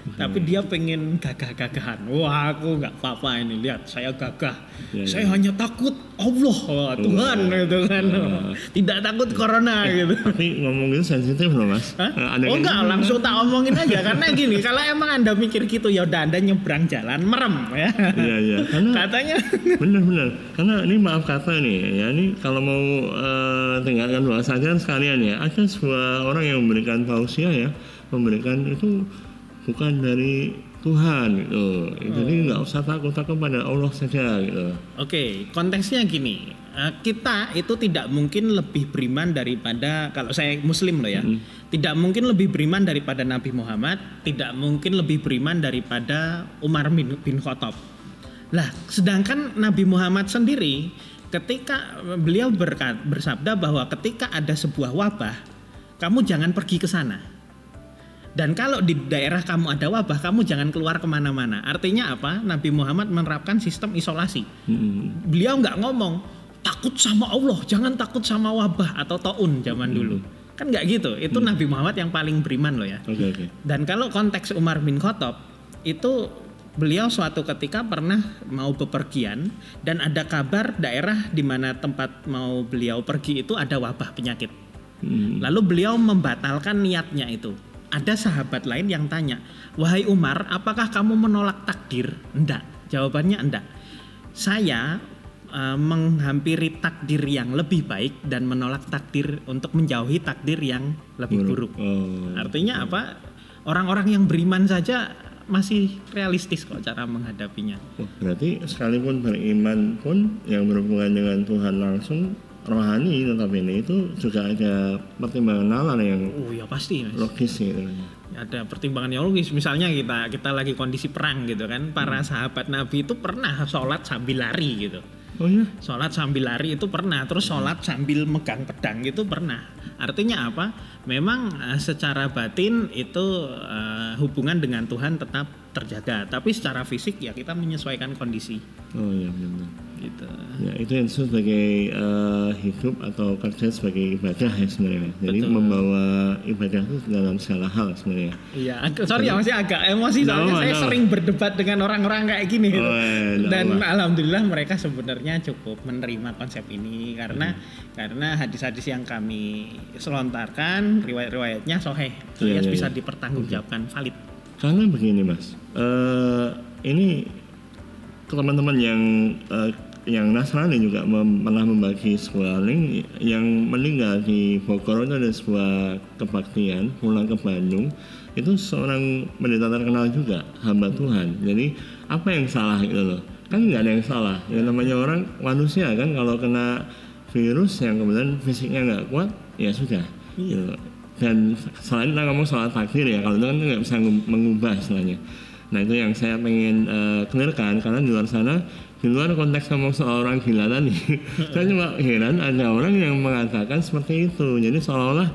Tapi dia pengen gagah-gagahan. Wah, aku nggak apa-apa ini lihat saya gagah. Ya, saya ya. hanya takut Allah, Wah, Tuhan gitu kan. Wah. Tidak takut corona gitu. Tapi ngomong gitu sensitif loh mas. Hah? Eh, ada oh enggak, langsung tak omongin aja karena gini, kalau emang anda mikir gitu ya udah anda nyebrang jalan merem ya. Iya iya. Katanya benar-benar. Karena ini maaf kata nih ya ini kalau mau eh, dengarkan saja sekalian ya. Ada sebuah orang yang memberikan tausiah ya, memberikan itu bukan dari Tuhan gitu. Jadi nggak usah takut takut pada Allah saja gitu. Oke, konteksnya gini, eh, kita itu tidak mungkin lebih beriman daripada kalau saya Muslim loh ya, tidak mungkin lebih beriman daripada Nabi Muhammad, tidak mungkin lebih beriman daripada Umar bin, bin Khattab. Lah, sedangkan Nabi Muhammad sendiri ketika beliau berkat, bersabda bahwa ketika ada sebuah wabah, kamu jangan pergi ke sana. Dan kalau di daerah kamu ada wabah, kamu jangan keluar ke mana-mana. Artinya apa? Nabi Muhammad menerapkan sistem isolasi. Hmm. Beliau nggak ngomong takut sama Allah, jangan takut sama wabah atau taun zaman dulu. Kan nggak gitu. Itu Nabi Muhammad yang paling beriman loh ya. Oke oke. Dan kalau konteks Umar bin Khattab itu beliau suatu ketika pernah mau bepergian dan ada kabar daerah di mana tempat mau beliau pergi itu ada wabah penyakit. Hmm. Lalu beliau membatalkan niatnya itu. Ada sahabat lain yang tanya, "Wahai Umar, apakah kamu menolak takdir?" Enggak. Jawabannya enggak. Saya eh, menghampiri takdir yang lebih baik dan menolak takdir untuk menjauhi takdir yang lebih buruk. Oh. Artinya apa? Orang-orang yang beriman saja masih realistis kok cara menghadapinya. Berarti sekalipun beriman pun yang berhubungan dengan Tuhan langsung rohani notabene itu juga ada pertimbangan nalar yang Oh ya pasti mas. logis gitu. Ada pertimbangan yang logis. Misalnya kita kita lagi kondisi perang gitu kan, para sahabat Nabi itu pernah sholat sambil lari gitu. Oh ya? Sholat sambil lari itu pernah, terus sholat sambil megang pedang itu pernah. Artinya apa? Memang eh, secara batin itu eh, hubungan dengan Tuhan tetap terjaga, tapi secara fisik ya kita menyesuaikan kondisi Oh ya benar. gitu. Ya itu yang disebut sebagai eh, hidup atau kerja sebagai ibadah ya sebenarnya. Jadi Betul. membawa ibadah itu dalam segala hal sebenarnya. Iya, sorry ya masih agak emosi soalnya saya sering berdebat dengan orang-orang kayak gini. Oh, iya, nggak Dan alhamdulillah mereka sebenarnya cukup menerima konsep ini karena Hmm. karena hadis-hadis yang kami selontarkan riwayat-riwayatnya soheh Iya, alias iya, bisa iya. dipertanggungjawabkan valid. Karena begini mas, eh ini teman-teman yang eh, yang Nasrani juga mem- pernah membagi sebuah link yang meninggal di Bogor itu ada sebuah kebaktian pulang ke Bandung. Itu seorang pendeta terkenal juga hamba Tuhan. Jadi apa yang salah gitu loh? Kan nggak ada yang salah. Yang namanya orang manusia kan kalau kena virus yang kemudian fisiknya nggak kuat ya sudah. Gitu loh. dan selain kita ngomong soal takdir ya kalau itu kan nggak bisa ngu- mengubah istilahnya. Nah itu yang saya pengen eh, clearkan karena di luar sana di luar konteks ngomong soal orang gila tadi? Saya cuma heran ada orang yang mengatakan seperti itu. Jadi seolah-olah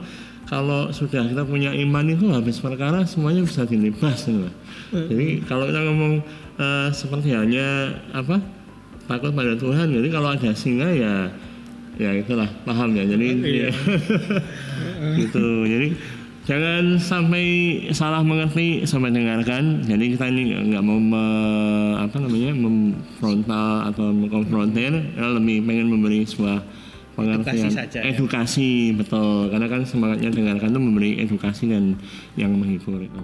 kalau sudah kita punya iman itu habis perkara semuanya bisa dilibas gitu loh. jadi kalau kita ngomong eh, seperti halnya apa takut pada Tuhan jadi kalau ada singa ya ya itulah paham ya. Jadi Iya. gitu. Jadi jangan sampai salah mengerti sampai dengarkan jadi kita ini nggak- mau me- apa namanya memfrontal atau mengkonfrontir ya lebih pengen memberi sebuah pengertian Edukasi saja, ya. edukasi, betul karena kan semangatnya dengarkan itu memberi edukasi dan yang menghibur itu.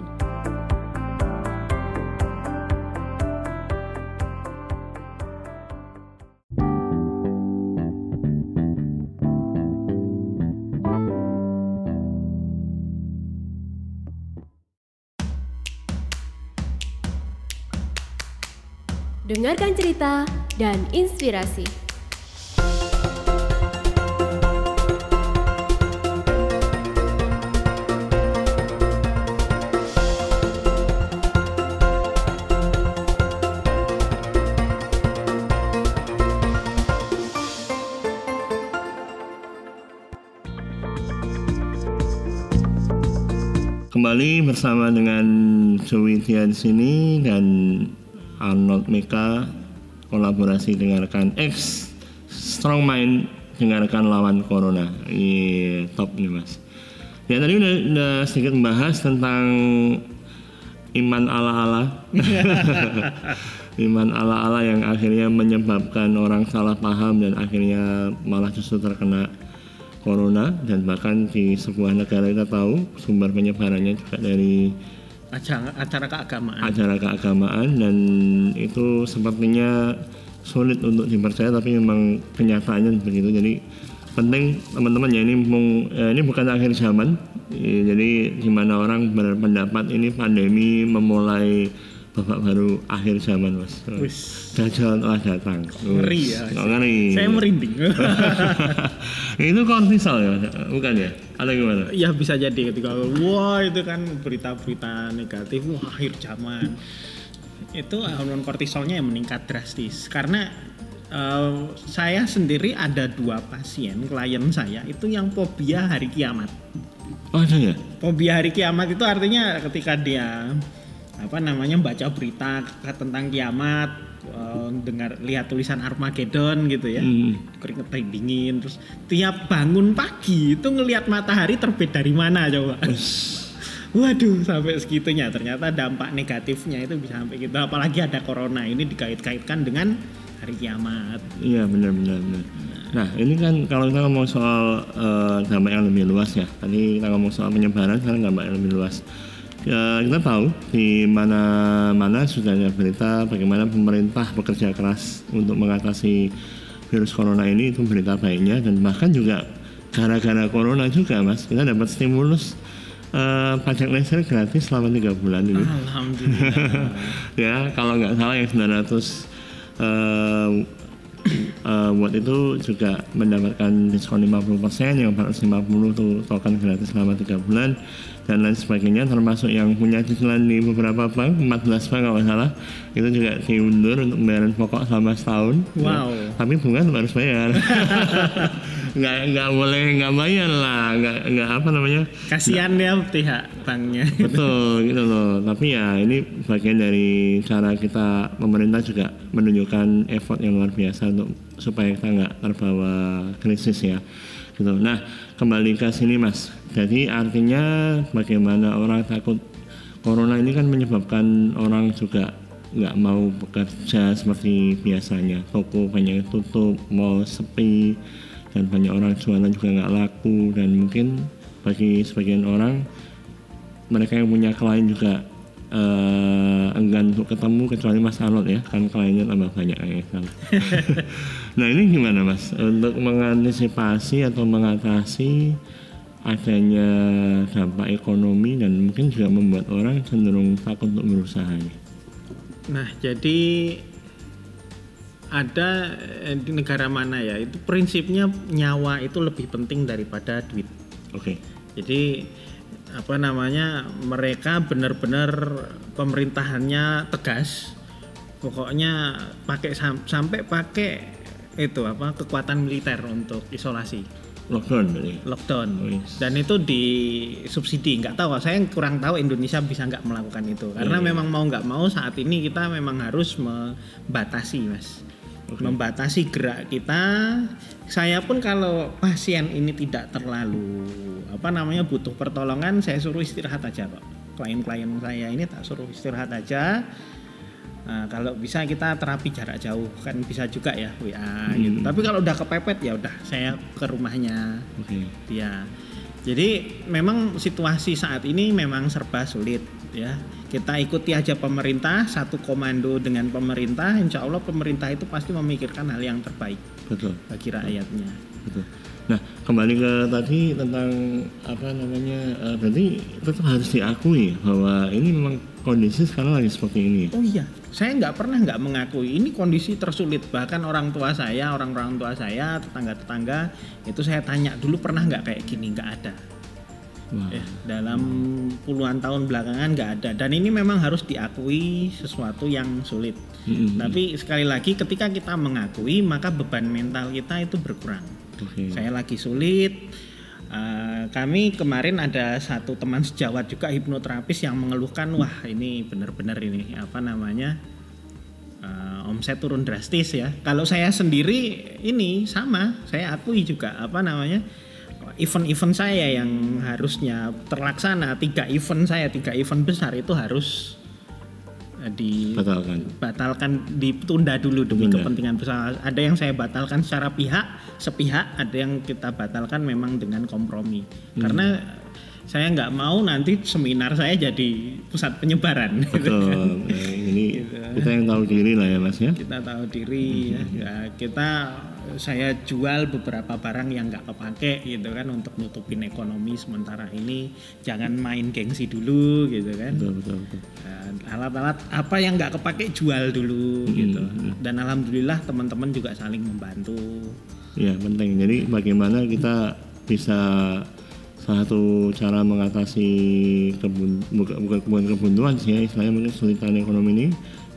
Dengarkan cerita dan inspirasi. Kembali bersama dengan Tia di sini dan Arnold Meka kolaborasi dengarkan X Strong Mind dengarkan lawan Corona. Ini top nih mas. Ya tadi udah, udah sedikit membahas tentang iman ala-ala. iman ala-ala yang akhirnya menyebabkan orang salah paham dan akhirnya malah justru terkena corona dan bahkan di sebuah negara kita tahu sumber penyebarannya juga dari Acara, acara keagamaan. acara keagamaan dan itu sepertinya sulit untuk dipercaya tapi memang kenyataannya begitu jadi penting teman-teman ya ini mung- eh, ini bukan akhir zaman Eh, jadi di mana orang berpendapat ini pandemi memulai babak baru akhir zaman mas. Wis. Dajjal telah datang. Ngeri ya, ngeri. Saya merinding. itu kortisol ya, Mas? bukan ya? Atau gimana? ya bisa jadi ketika wah itu kan berita-berita negatif wah akhir zaman itu hormon kortisolnya yang meningkat drastis karena eh, saya sendiri ada dua pasien klien saya itu yang fobia hari kiamat Oh ada ya? fobia hari kiamat itu artinya ketika dia apa namanya baca berita tentang kiamat eh, dengar lihat tulisan Armageddon gitu ya Hmm. keringetan dingin terus tiap bangun pagi itu ngelihat matahari terbit dari mana coba waduh sampai segitunya ternyata dampak negatifnya itu bisa sampai gitu apalagi ada corona ini dikait-kaitkan dengan hari kiamat Iya benar-benar. benar. Nah ini kan kalau kita ngomong soal eh, dampak yang lebih luas ya. Tadi kita ngomong soal penyebaran, sekarang dampak yang lebih luas. Ya, kita tahu di mana-mana sudah ada berita bagaimana pemerintah bekerja keras untuk mengatasi virus corona ini. Itu berita baiknya dan bahkan juga gara-gara corona juga mas. Kita dapat stimulus eh, pajak listrik gratis selama tiga bulan ini. alhamdulillah. Ya kalau nggak salah yang 900 eh, eh, watt itu juga mendapatkan diskon 50% yang 450 tuh token gratis selama 3 bulan dan lain sebagainya termasuk yang punya cicilan di beberapa bank 14 bank kalau salah itu juga diundur untuk pembayaran pokok selama setahun Wow. Ya, tapi bunga tetap harus bayar nggak nggak boleh nggak bayar lah nggak nggak apa namanya kasihan ya pihak banknya Betul gitu loh. Tapi ya ini bagian dari cara kita pemerintah juga menunjukkan effort yang luar biasa untuk supaya kita nggak terbawa krisis ya. Gitu. Nah kembali ke sini mas. Jadi artinya bagaimana orang takut corona ini kan menyebabkan orang juga nggak mau bekerja seperti biasanya. Toko banyak yang tutup, mall sepi, dan banyak orang jualan juga nggak laku. Dan mungkin bagi sebagian orang mereka yang punya klien juga eh, enggan untuk ketemu kecuali Mas Arnold ya kan kliennya tambah banyak ya nah ini gimana Mas? Untuk mengantisipasi atau mengatasi adanya dampak ekonomi dan mungkin juga membuat orang cenderung takut untuk berusaha. Nah, jadi ada eh, di negara mana ya? Itu prinsipnya nyawa itu lebih penting daripada duit. Oke. Jadi apa namanya? Mereka benar-benar pemerintahannya tegas. Pokoknya pakai sam- sampai pakai itu apa? kekuatan militer untuk isolasi Lockdown berarti. lockdown Oh, yes. dan itu disubsidi nggak tahu saya kurang tahu Indonesia bisa nggak melakukan itu karena Iya. memang mau nggak mau saat ini kita memang harus membatasi mas Oke. membatasi gerak kita saya pun kalau pasien ini tidak terlalu apa namanya butuh pertolongan saya suruh istirahat aja kok klien-klien saya ini tak suruh istirahat aja Nah, kalau bisa kita terapi jarak jauh kan bisa juga ya WA gitu. Hmm. Tapi kalau udah kepepet ya udah saya ke rumahnya Oke. dia. Jadi memang situasi saat ini memang serba sulit ya. Kita ikuti aja pemerintah satu komando dengan pemerintah. Insya Allah pemerintah itu pasti memikirkan hal yang terbaik Betul. bagi rakyatnya. Betul. Nah, kembali ke tadi tentang apa namanya, eh, berarti tetap harus diakui bahwa ini memang kondisi sekarang lagi seperti ini. ya? Oh iya, saya nggak pernah nggak mengakui ini kondisi tersulit. Bahkan orang tua saya, orang-orang tua saya, tetangga-tetangga itu saya tanya dulu pernah nggak kayak gini? Nggak ada. Wah, Ya, dalam puluhan tahun belakangan nggak ada. Dan ini memang harus diakui sesuatu yang sulit. Mm-mm. Tapi sekali lagi ketika kita mengakui maka beban mental kita itu berkurang. Oke. Saya lagi sulit. eh, kami kemarin ada satu teman sejawat juga hipnoterapis yang mengeluhkan wah ini benar-benar ini apa namanya eh, omset turun drastis ya. Kalau saya sendiri ini sama, saya akui juga apa namanya event-event saya yang harusnya terlaksana tiga event saya tiga event besar itu harus eh, di Batalkan. batalkan ditunda dulu demi Ditunda. kepentingan besar. Ada yang saya batalkan secara pihak, sepihak, ada yang kita batalkan memang dengan kompromi. Hmm. Karena saya nggak mau nanti seminar saya jadi pusat penyebaran. Betul. Ya, ini kita yang tahu diri lah ya mas ya. kita tahu diri ya. Ya, kita saya jual beberapa barang yang nggak kepake gitu kan untuk nutupin ekonomi sementara ini jangan main gengsi dulu gitu kan Betul betul betul. Ya, alat-alat apa yang nggak kepake jual dulu gitu dan alhamdulillah teman-teman juga saling membantu Ya penting. Jadi bagaimana kita bisa salah satu cara mengatasi kebun bukan bukan kebun kebuntuan sih ya istilahnya mungkin kesulitan ekonomi ini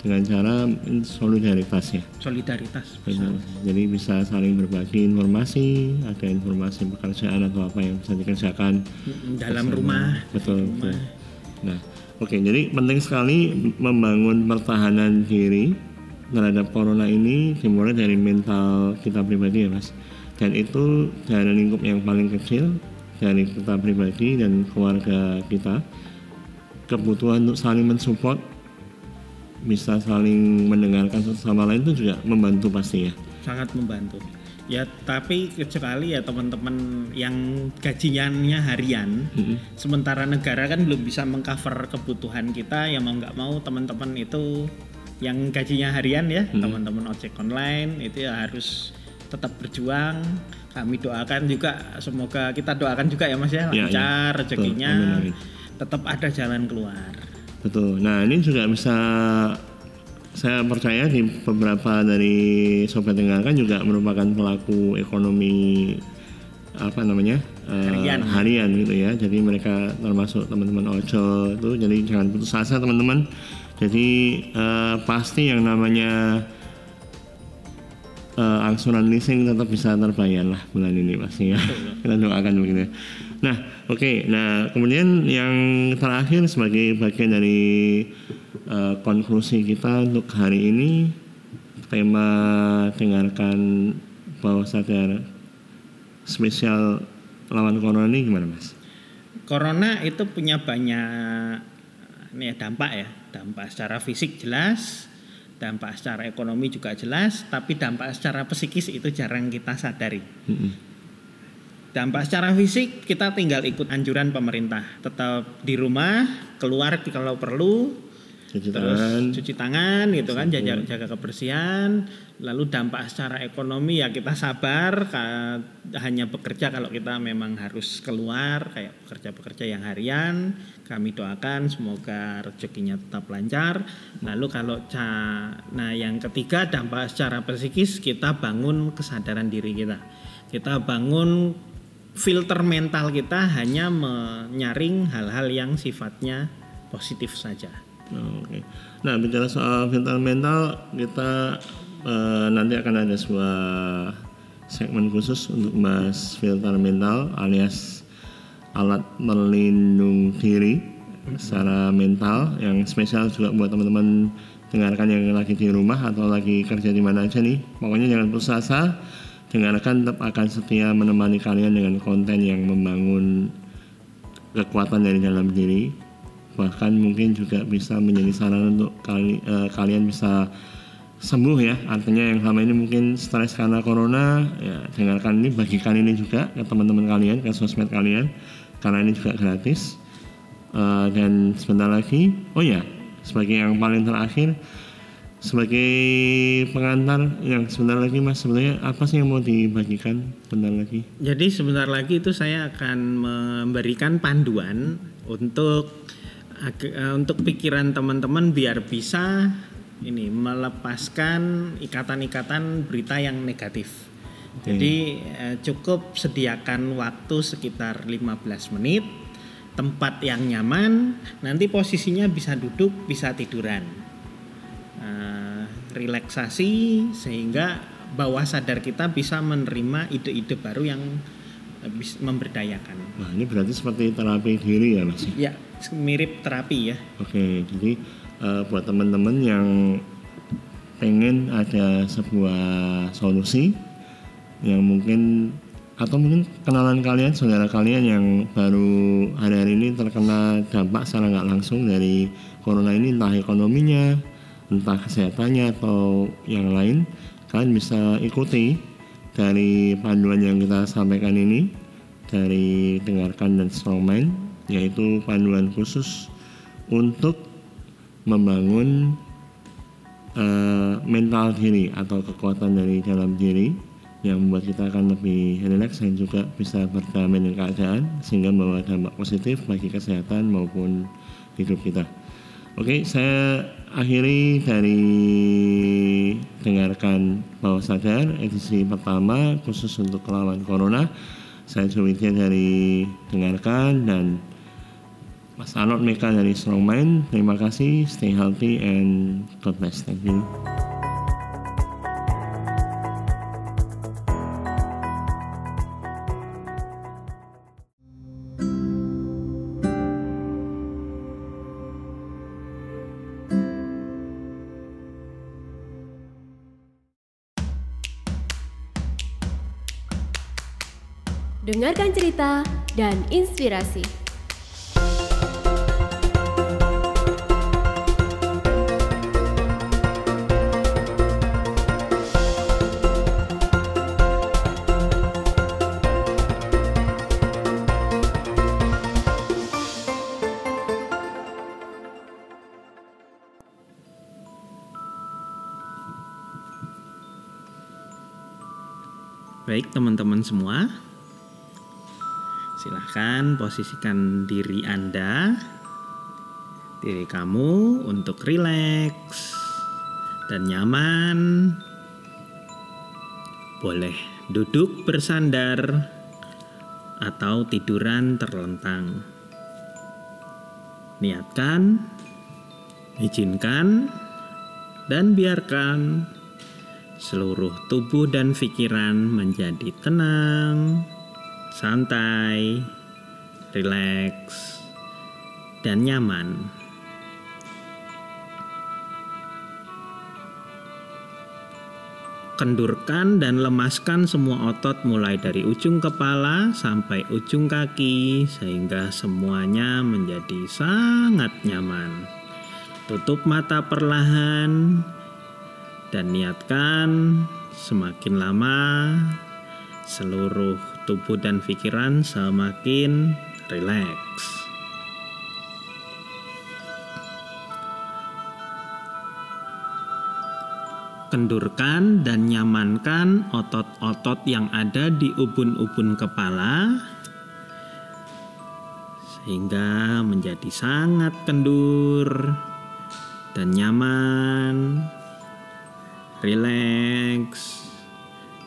dengan cara solidaritas ya. solidaritas Benar. Jadi bisa saling berbagi informasi, ada informasi pekerjaan atau apa yang bisa dikerjakan dalam rumah betul, betul. Nah, oke, jadi penting sekali membangun pertahanan diri terhadap corona ini dimulai dari mental kita pribadi ya mas. Dan itu dari lingkup yang paling kecil dari kita pribadi dan keluarga kita. Kebutuhan untuk saling mensupport, bisa saling mendengarkan satu sama lain itu juga membantu pasti ya. sangat membantu. Ya tapi kecuali ya teman-teman yang gajiannya harian sementara negara kan belum bisa mengcover kebutuhan kita ya mau nggak mau teman-teman itu yang gajinya harian ya teman-teman ojek online itu ya harus tetap berjuang. Kami doakan juga semoga kita doakan juga ya mas ya Ya, ya. lancar Betul. rezekinya tetap ada jalan keluar Betul. Nah ini juga bisa saya percaya di beberapa dari sobat dengarkan juga merupakan pelaku ekonomi apa namanya eh, Harian. harian gitu ya. Jadi mereka termasuk teman-teman ojol itu. Jadi jangan putus asa teman-teman. Jadi eh, pasti yang namanya eh, angsuran leasing tetap bisa terbayar lah bulan ini pasti ya. Kita doakan begitu. ya. Nah, oke. Nah, kemudian yang terakhir sebagai bagian dari eh, konklusi kita untuk hari ini tema dengarkan bawah sadar spesial lawan corona ini gimana, Mas? Corona itu punya banyak ini ya, dampak ya, dampak secara fisik jelas, dampak secara ekonomi juga jelas, tapi dampak secara psikis itu jarang kita sadari. Mm-mm. Dampak secara fisik kita tinggal ikut anjuran pemerintah, tetap di rumah, keluar kalau perlu, Cuci terus tangan. cuci tangan gitu kan jaga jaga kebersihan. Lalu dampak secara ekonomi ya kita sabar. Hanya bekerja kalau kita memang harus keluar kayak pekerja-pekerja yang harian. Kami doakan semoga rezekinya tetap lancar. Lalu kalau ca nah yang ketiga dampak secara psikis kita bangun kesadaran diri kita. Kita bangun filter mental kita hanya menyaring hal-hal yang sifatnya positif saja Oke. Nah, bicara soal mental mental, kita eh, nanti akan ada sebuah segmen khusus untuk bahas filter mental alias alat melindung diri secara mental yang spesial juga buat teman-teman dengarkan yang lagi di rumah atau lagi kerja di mana aja nih. Pokoknya jangan putus asa, dengarkan tetap akan setia menemani kalian dengan konten yang membangun kekuatan dari dalam diri. Bahkan mungkin juga bisa menjadi saran untuk kali, eh, kalian bisa sembuh ya. Artinya yang selama ini mungkin stres karena corona ya dengarkan ini bagikan ini juga ke teman-teman kalian ke sosmed kalian. Karena ini juga gratis. Eh, dan sebentar lagi oh ya sebagai yang paling terakhir sebagai pengantar yang sebentar lagi mas sebenarnya apa sih yang mau dibagikan sebentar lagi Jadi sebentar lagi itu saya akan memberikan panduan untuk eh, untuk pikiran teman-teman biar bisa ini melepaskan ikatan-ikatan berita yang negatif. Jadi eh, cukup sediakan waktu sekitar 15 menit, tempat yang nyaman, nanti posisinya bisa duduk, bisa tiduran. Eh, relaksasi sehingga bawah sadar kita bisa menerima ide-ide baru yang memberdayakan. nah ini berarti seperti terapi diri ya mas Ya, mirip terapi ya. Oke, jadi eh, buat teman-teman yang pengen ada sebuah solusi yang mungkin atau mungkin kenalan kalian, saudara kalian yang baru hari-hari ini terkena dampak secara nggak langsung dari corona ini, entah ekonominya, entah kesehatannya atau yang lain, kalian bisa ikuti dari panduan yang kita sampaikan ini dari dengarkan dan strong mind yaitu panduan khusus untuk membangun uh, mental diri atau kekuatan dari dalam diri yang membuat kita akan lebih rileks dan juga bisa berdamai dengan keadaan sehingga membawa dampak positif bagi kesehatan maupun hidup kita. Oke, saya akhiri dari dengarkan bawah sadar edisi pertama khusus untuk lawan corona. Saya Juwitya dari dengarkan dan Mas Arnold Meka dari Strong Mind. Terima kasih, stay healthy and God bless. Thank you. Dengarkan cerita dan inspirasi. Baik teman-teman semua, silahkan posisikan diri Anda, diri kamu untuk rileks dan nyaman. Boleh duduk bersandar atau tiduran terlentang. Niatkan, izinkan, dan biarkan seluruh tubuh dan pikiran menjadi tenang, santai, rileks, dan nyaman. Kendurkan dan lemaskan semua otot mulai dari ujung kepala sampai ujung kaki sehingga semuanya menjadi sangat nyaman. Tutup mata perlahan dan niatkan semakin lama seluruh tubuh dan pikiran semakin rileks. Kendurkan dan nyamankan otot-otot yang ada di ubun-ubun kepala sehingga menjadi sangat kendur dan nyaman rileks.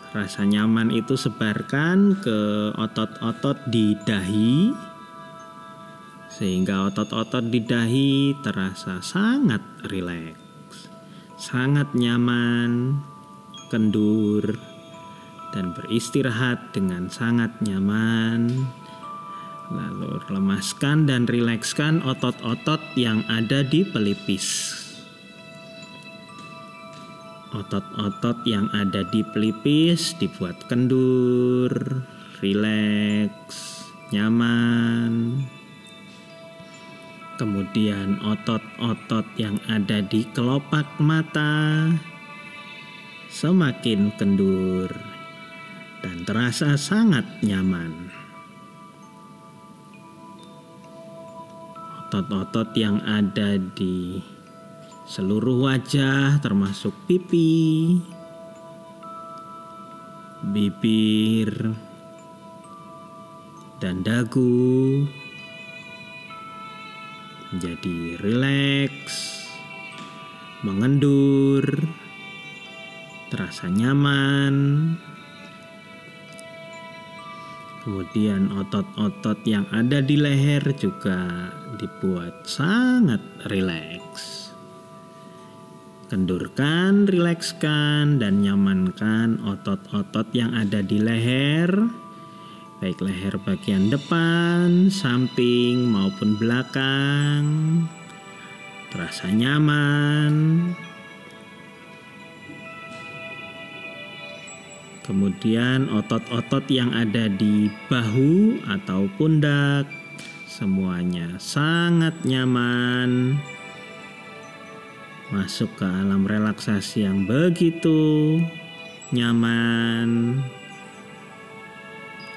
Rasa nyaman itu sebarkan ke otot-otot di dahi sehingga otot-otot di dahi terasa sangat rileks, sangat nyaman, kendur dan beristirahat dengan sangat nyaman. Lalu lemaskan dan rilekskan otot-otot yang ada di pelipis. Otot-otot yang ada di pelipis dibuat kendur, rileks, nyaman. Kemudian otot-otot yang ada di kelopak mata semakin kendur dan terasa sangat nyaman. Otot-otot yang ada di seluruh wajah termasuk pipi, bibir, dan dagu menjadi rileks, mengendur, terasa nyaman. Kemudian otot-otot yang ada di leher juga dibuat sangat rileks. Kendurkan, rilekskan, dan nyamankan otot-otot yang ada di leher, baik leher bagian depan, samping, maupun belakang. Terasa nyaman. Kemudian otot-otot yang ada di bahu atau pundak, semuanya sangat nyaman masuk ke alam relaksasi yang begitu nyaman,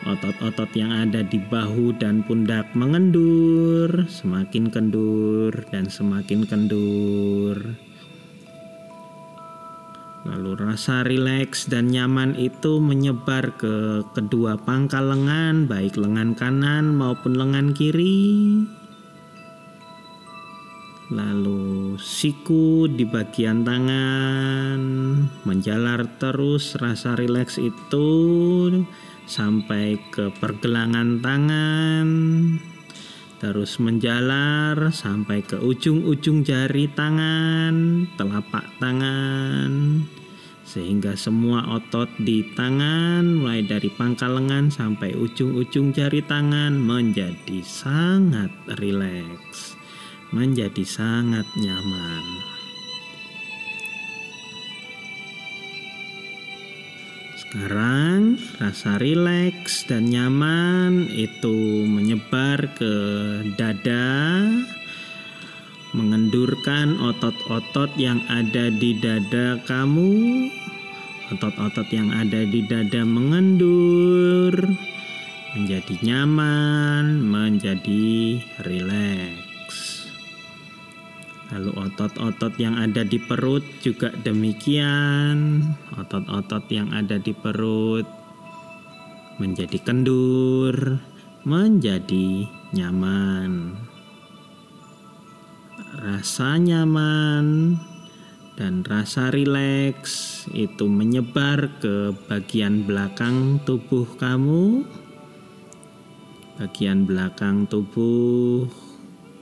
Otot-otot yang ada di bahu dan pundak mengendur, semakin kendur dan semakin kendur. Lalu rasa rileks dan nyaman itu menyebar ke kedua pangkal lengan, baik lengan kanan maupun lengan kiri. Lalu siku di bagian tangan menjalar terus rasa rileks itu sampai ke pergelangan tangan, terus menjalar sampai ke ujung-ujung jari tangan, telapak tangan, sehingga semua otot di tangan, mulai dari pangkal lengan sampai ujung-ujung jari tangan, menjadi sangat rileks, menjadi sangat nyaman. Sekarang rasa rileks dan nyaman itu menyebar ke dada, mengendurkan otot-otot yang ada di dada kamu. Otot-otot yang ada di dada mengendur, menjadi nyaman, menjadi rileks. Lalu otot-otot yang ada di perut juga demikian. Otot-otot yang ada di perut menjadi kendur, menjadi nyaman. Rasa nyaman dan rasa rileks itu menyebar ke bagian belakang tubuh kamu. Bagian belakang tubuh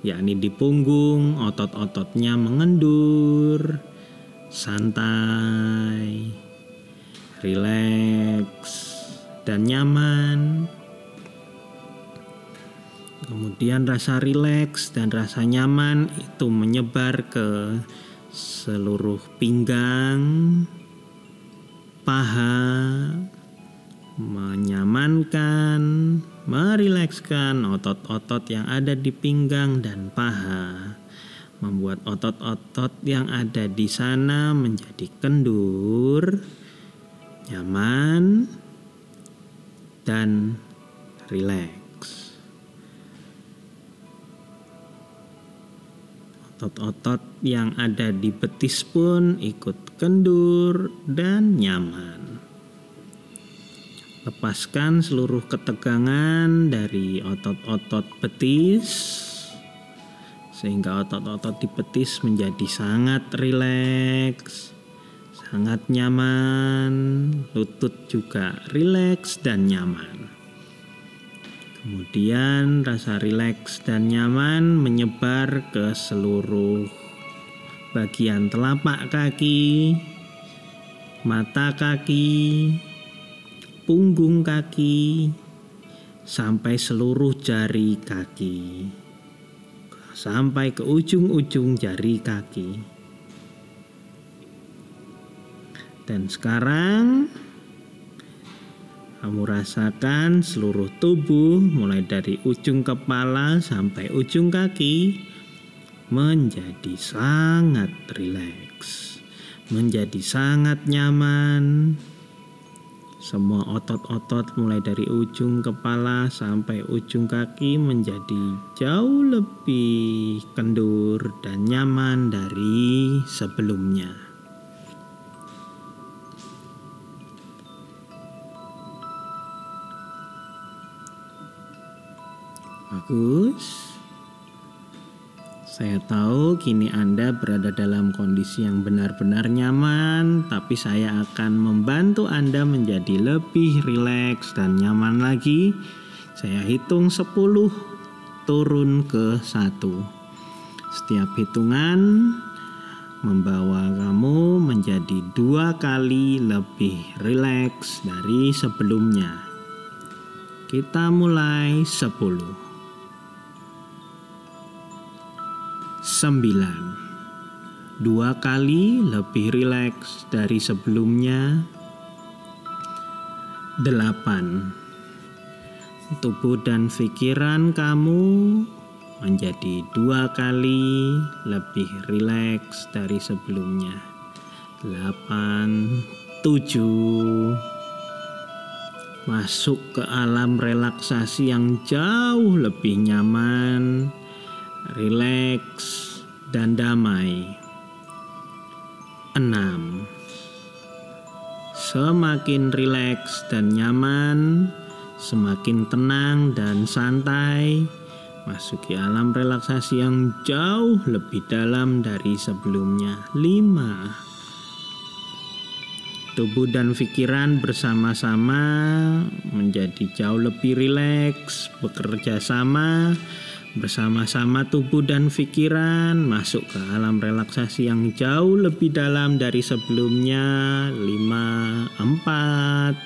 yakni di punggung, otot-ototnya mengendur, santai, rileks, dan nyaman. Kemudian rasa rileks dan rasa nyaman itu menyebar ke seluruh pinggang, paha, menyamankan, merilekskan otot-otot yang ada di pinggang dan paha, membuat otot-otot yang ada di sana menjadi kendur, nyaman, dan rileks. Otot-otot yang ada di betis pun ikut kendur dan nyaman. Lepaskan seluruh ketegangan dari otot-otot betis sehingga otot-otot di betis menjadi sangat rileks, sangat nyaman, lutut juga rileks dan nyaman. Kemudian rasa rileks dan nyaman menyebar ke seluruh bagian telapak kaki, mata kaki, punggung kaki sampai seluruh jari kaki, sampai ke ujung-ujung jari kaki. Dan sekarang kamu rasakan seluruh tubuh mulai dari ujung kepala sampai ujung kaki menjadi sangat rileks, menjadi sangat nyaman, semua otot-otot mulai dari ujung kepala sampai ujung kaki menjadi jauh lebih kendur dan nyaman dari sebelumnya. Bagus. Saya tahu kini Anda berada dalam kondisi yang benar-benar nyaman, tapi saya akan membantu Anda menjadi lebih rileks dan nyaman lagi. Saya hitung 10 turun ke 1. Setiap hitungan membawa kamu menjadi dua kali lebih rileks dari sebelumnya. Kita mulai 10. Sembilan, Dua kali lebih rileks dari sebelumnya. Delapan, Tubuh dan pikiran kamu menjadi dua kali lebih rileks dari sebelumnya. Delapan, tujuh, masuk ke alam relaksasi yang jauh lebih nyaman, rileks, dan damai. 6. Semakin rileks dan nyaman, semakin tenang dan santai, masuki alam relaksasi yang jauh lebih dalam dari sebelumnya. 5 tubuh dan pikiran bersama-sama menjadi jauh lebih rileks, bekerja sama bersama-sama tubuh dan pikiran masuk ke alam relaksasi yang jauh lebih dalam dari sebelumnya. 5 4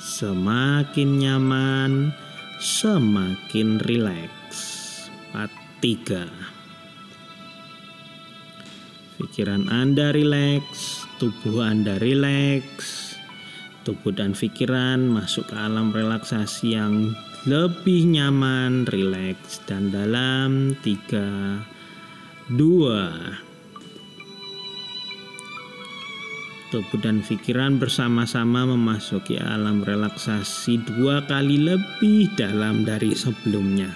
Semakin nyaman, semakin rileks. 4 3 Pikiran Anda rileks, tubuh Anda rileks, tubuh dan pikiran masuk ke alam relaksasi yang lebih nyaman, rileks dan dalam tiga, dua. Tubuh dan pikiran bersama-sama memasuki alam relaksasi dua kali lebih dalam dari sebelumnya.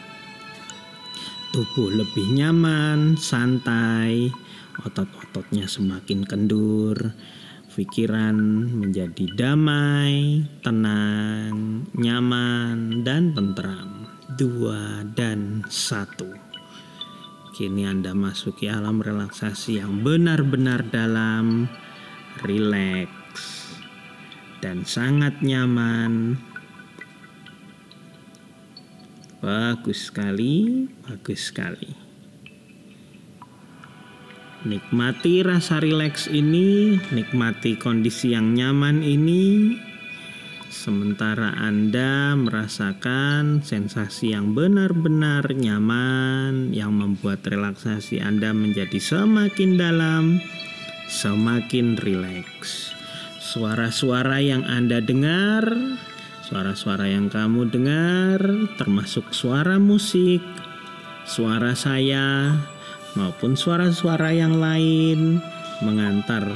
Tubuh lebih nyaman, santai, otot-ototnya semakin kendur, pikiran menjadi damai, tenang, nyaman, dan tentram. Dua dan satu. Kini Anda masuki alam relaksasi yang benar-benar dalam, rileks, dan sangat nyaman. Bagus sekali, bagus sekali. Nikmati rasa rileks ini, nikmati kondisi yang nyaman ini. Sementara Anda merasakan sensasi yang benar-benar nyaman yang membuat relaksasi Anda menjadi semakin dalam, semakin rileks. Suara-suara yang Anda dengar, suara-suara yang kamu dengar, termasuk suara musik, suara saya, maupun suara-suara yang lain mengantar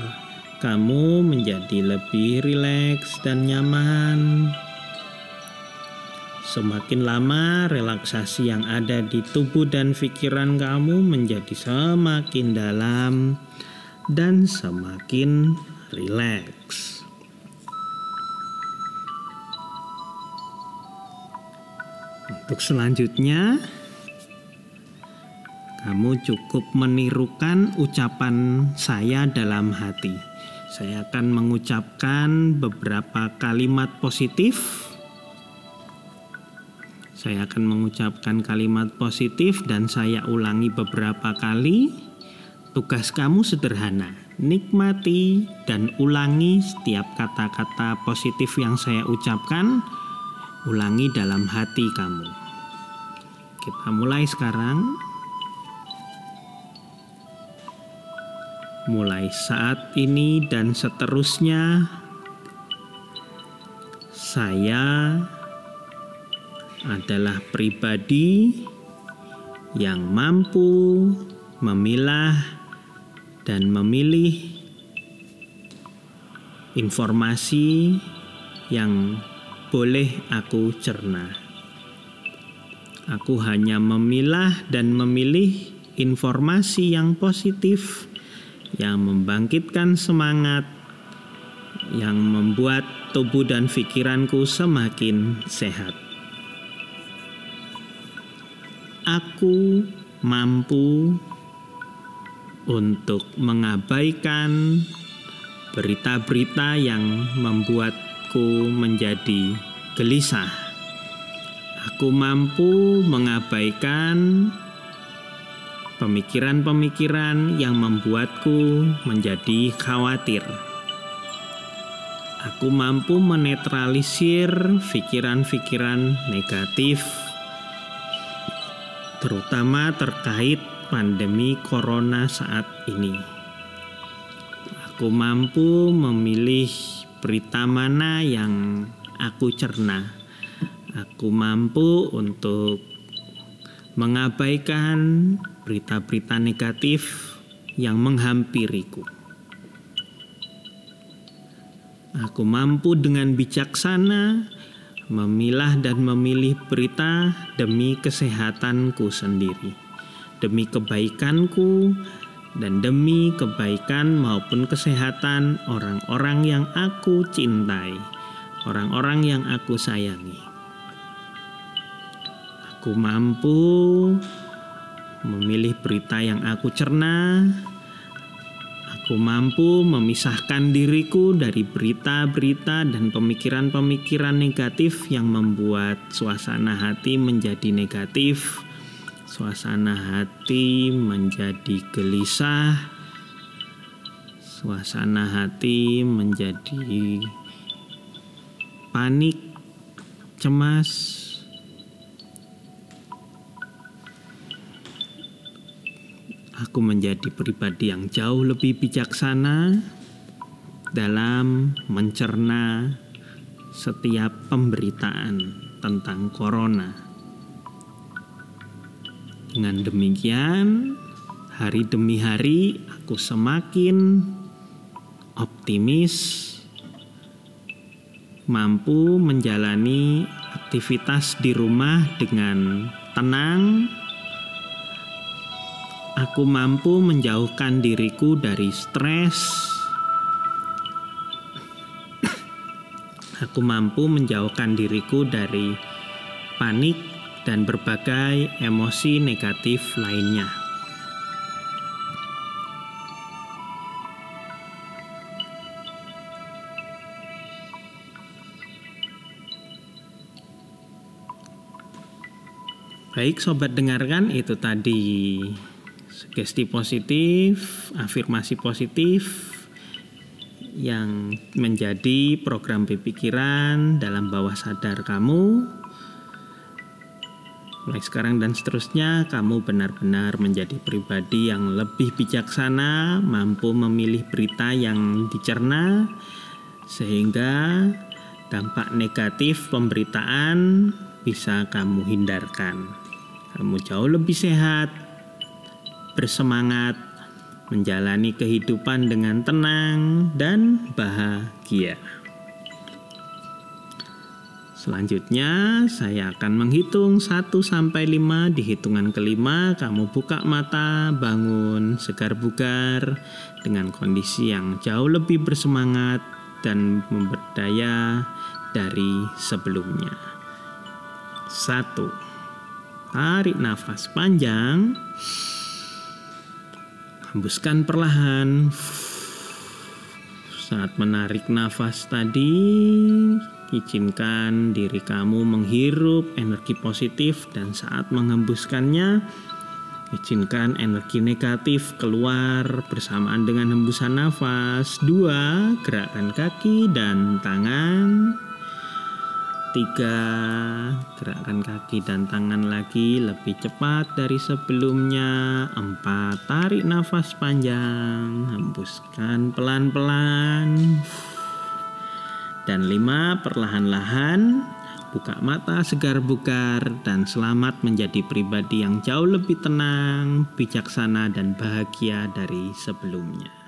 kamu menjadi lebih rileks dan nyaman. Semakin lama relaksasi yang ada di tubuh dan pikiran kamu menjadi semakin dalam dan semakin rileks. Untuk selanjutnya, kamu cukup menirukan ucapan saya dalam hati. Saya akan mengucapkan beberapa kalimat positif. Saya akan mengucapkan kalimat positif dan saya ulangi beberapa kali. Tugas kamu sederhana, nikmati dan ulangi setiap kata-kata positif yang saya ucapkan. Ulangi dalam hati kamu. Kita mulai sekarang. Mulai saat ini dan seterusnya, saya adalah pribadi yang mampu memilah dan memilih informasi yang boleh aku cerna. Aku hanya memilah dan memilih informasi yang positif yang membangkitkan semangat, yang membuat tubuh dan pikiranku semakin sehat. Aku mampu untuk mengabaikan berita-berita yang membuatku menjadi gelisah. Aku mampu mengabaikan pemikiran-pemikiran yang membuatku menjadi khawatir. Aku mampu menetralisir pikiran-pikiran negatif, terutama terkait pandemi corona saat ini. Aku mampu memilih berita mana yang aku cerna. Aku mampu untuk mengabaikan berita-berita negatif yang menghampiriku. Aku mampu dengan bijaksana memilah dan memilih berita demi kesehatanku sendiri, demi kebaikanku, dan demi kebaikan maupun kesehatan orang-orang yang aku cintai, orang-orang yang aku sayangi. Aku mampu memilih berita yang aku cerna. Aku mampu memisahkan diriku dari berita-berita dan pemikiran-pemikiran negatif yang membuat suasana hati menjadi negatif Suasana hati menjadi gelisah, suasana hati menjadi panik, cemas. Aku menjadi pribadi yang jauh lebih bijaksana dalam mencerna setiap pemberitaan tentang corona. Dengan demikian, hari demi hari aku semakin optimis, mampu menjalani aktivitas di rumah dengan tenang. Aku mampu menjauhkan diriku dari stres. Aku mampu menjauhkan diriku dari panik dan berbagai emosi negatif lainnya. Baik sobat dengarkan itu tadi sugesti positif, afirmasi positif yang menjadi program pikiran dalam bawah sadar kamu Mulai sekarang dan seterusnya, kamu benar-benar menjadi pribadi yang lebih bijaksana, mampu memilih berita yang dicerna, sehingga dampak negatif pemberitaan bisa kamu hindarkan. Kamu jauh lebih sehat, bersemangat, menjalani kehidupan dengan tenang dan bahagia. Selanjutnya saya akan menghitung 1 sampai 5 di hitungan kelima kamu buka mata, bangun, segar bugar dengan kondisi yang jauh lebih bersemangat dan memberdaya dari sebelumnya. 1. Tarik nafas panjang. Hembuskan perlahan. Saat menarik nafas tadi, Izinkan diri kamu menghirup energi positif dan saat menghembuskannya, izinkan energi negatif keluar bersamaan dengan hembusan nafas. Dua, gerakan kaki dan tangan. Tiga, gerakan kaki dan tangan lagi lebih cepat dari sebelumnya. Empat, tarik nafas panjang, hembuskan pelan-pelan. Dan lima, perlahan-lahan buka mata segar bugar dan selamat menjadi pribadi yang jauh lebih tenang, bijaksana dan bahagia dari sebelumnya.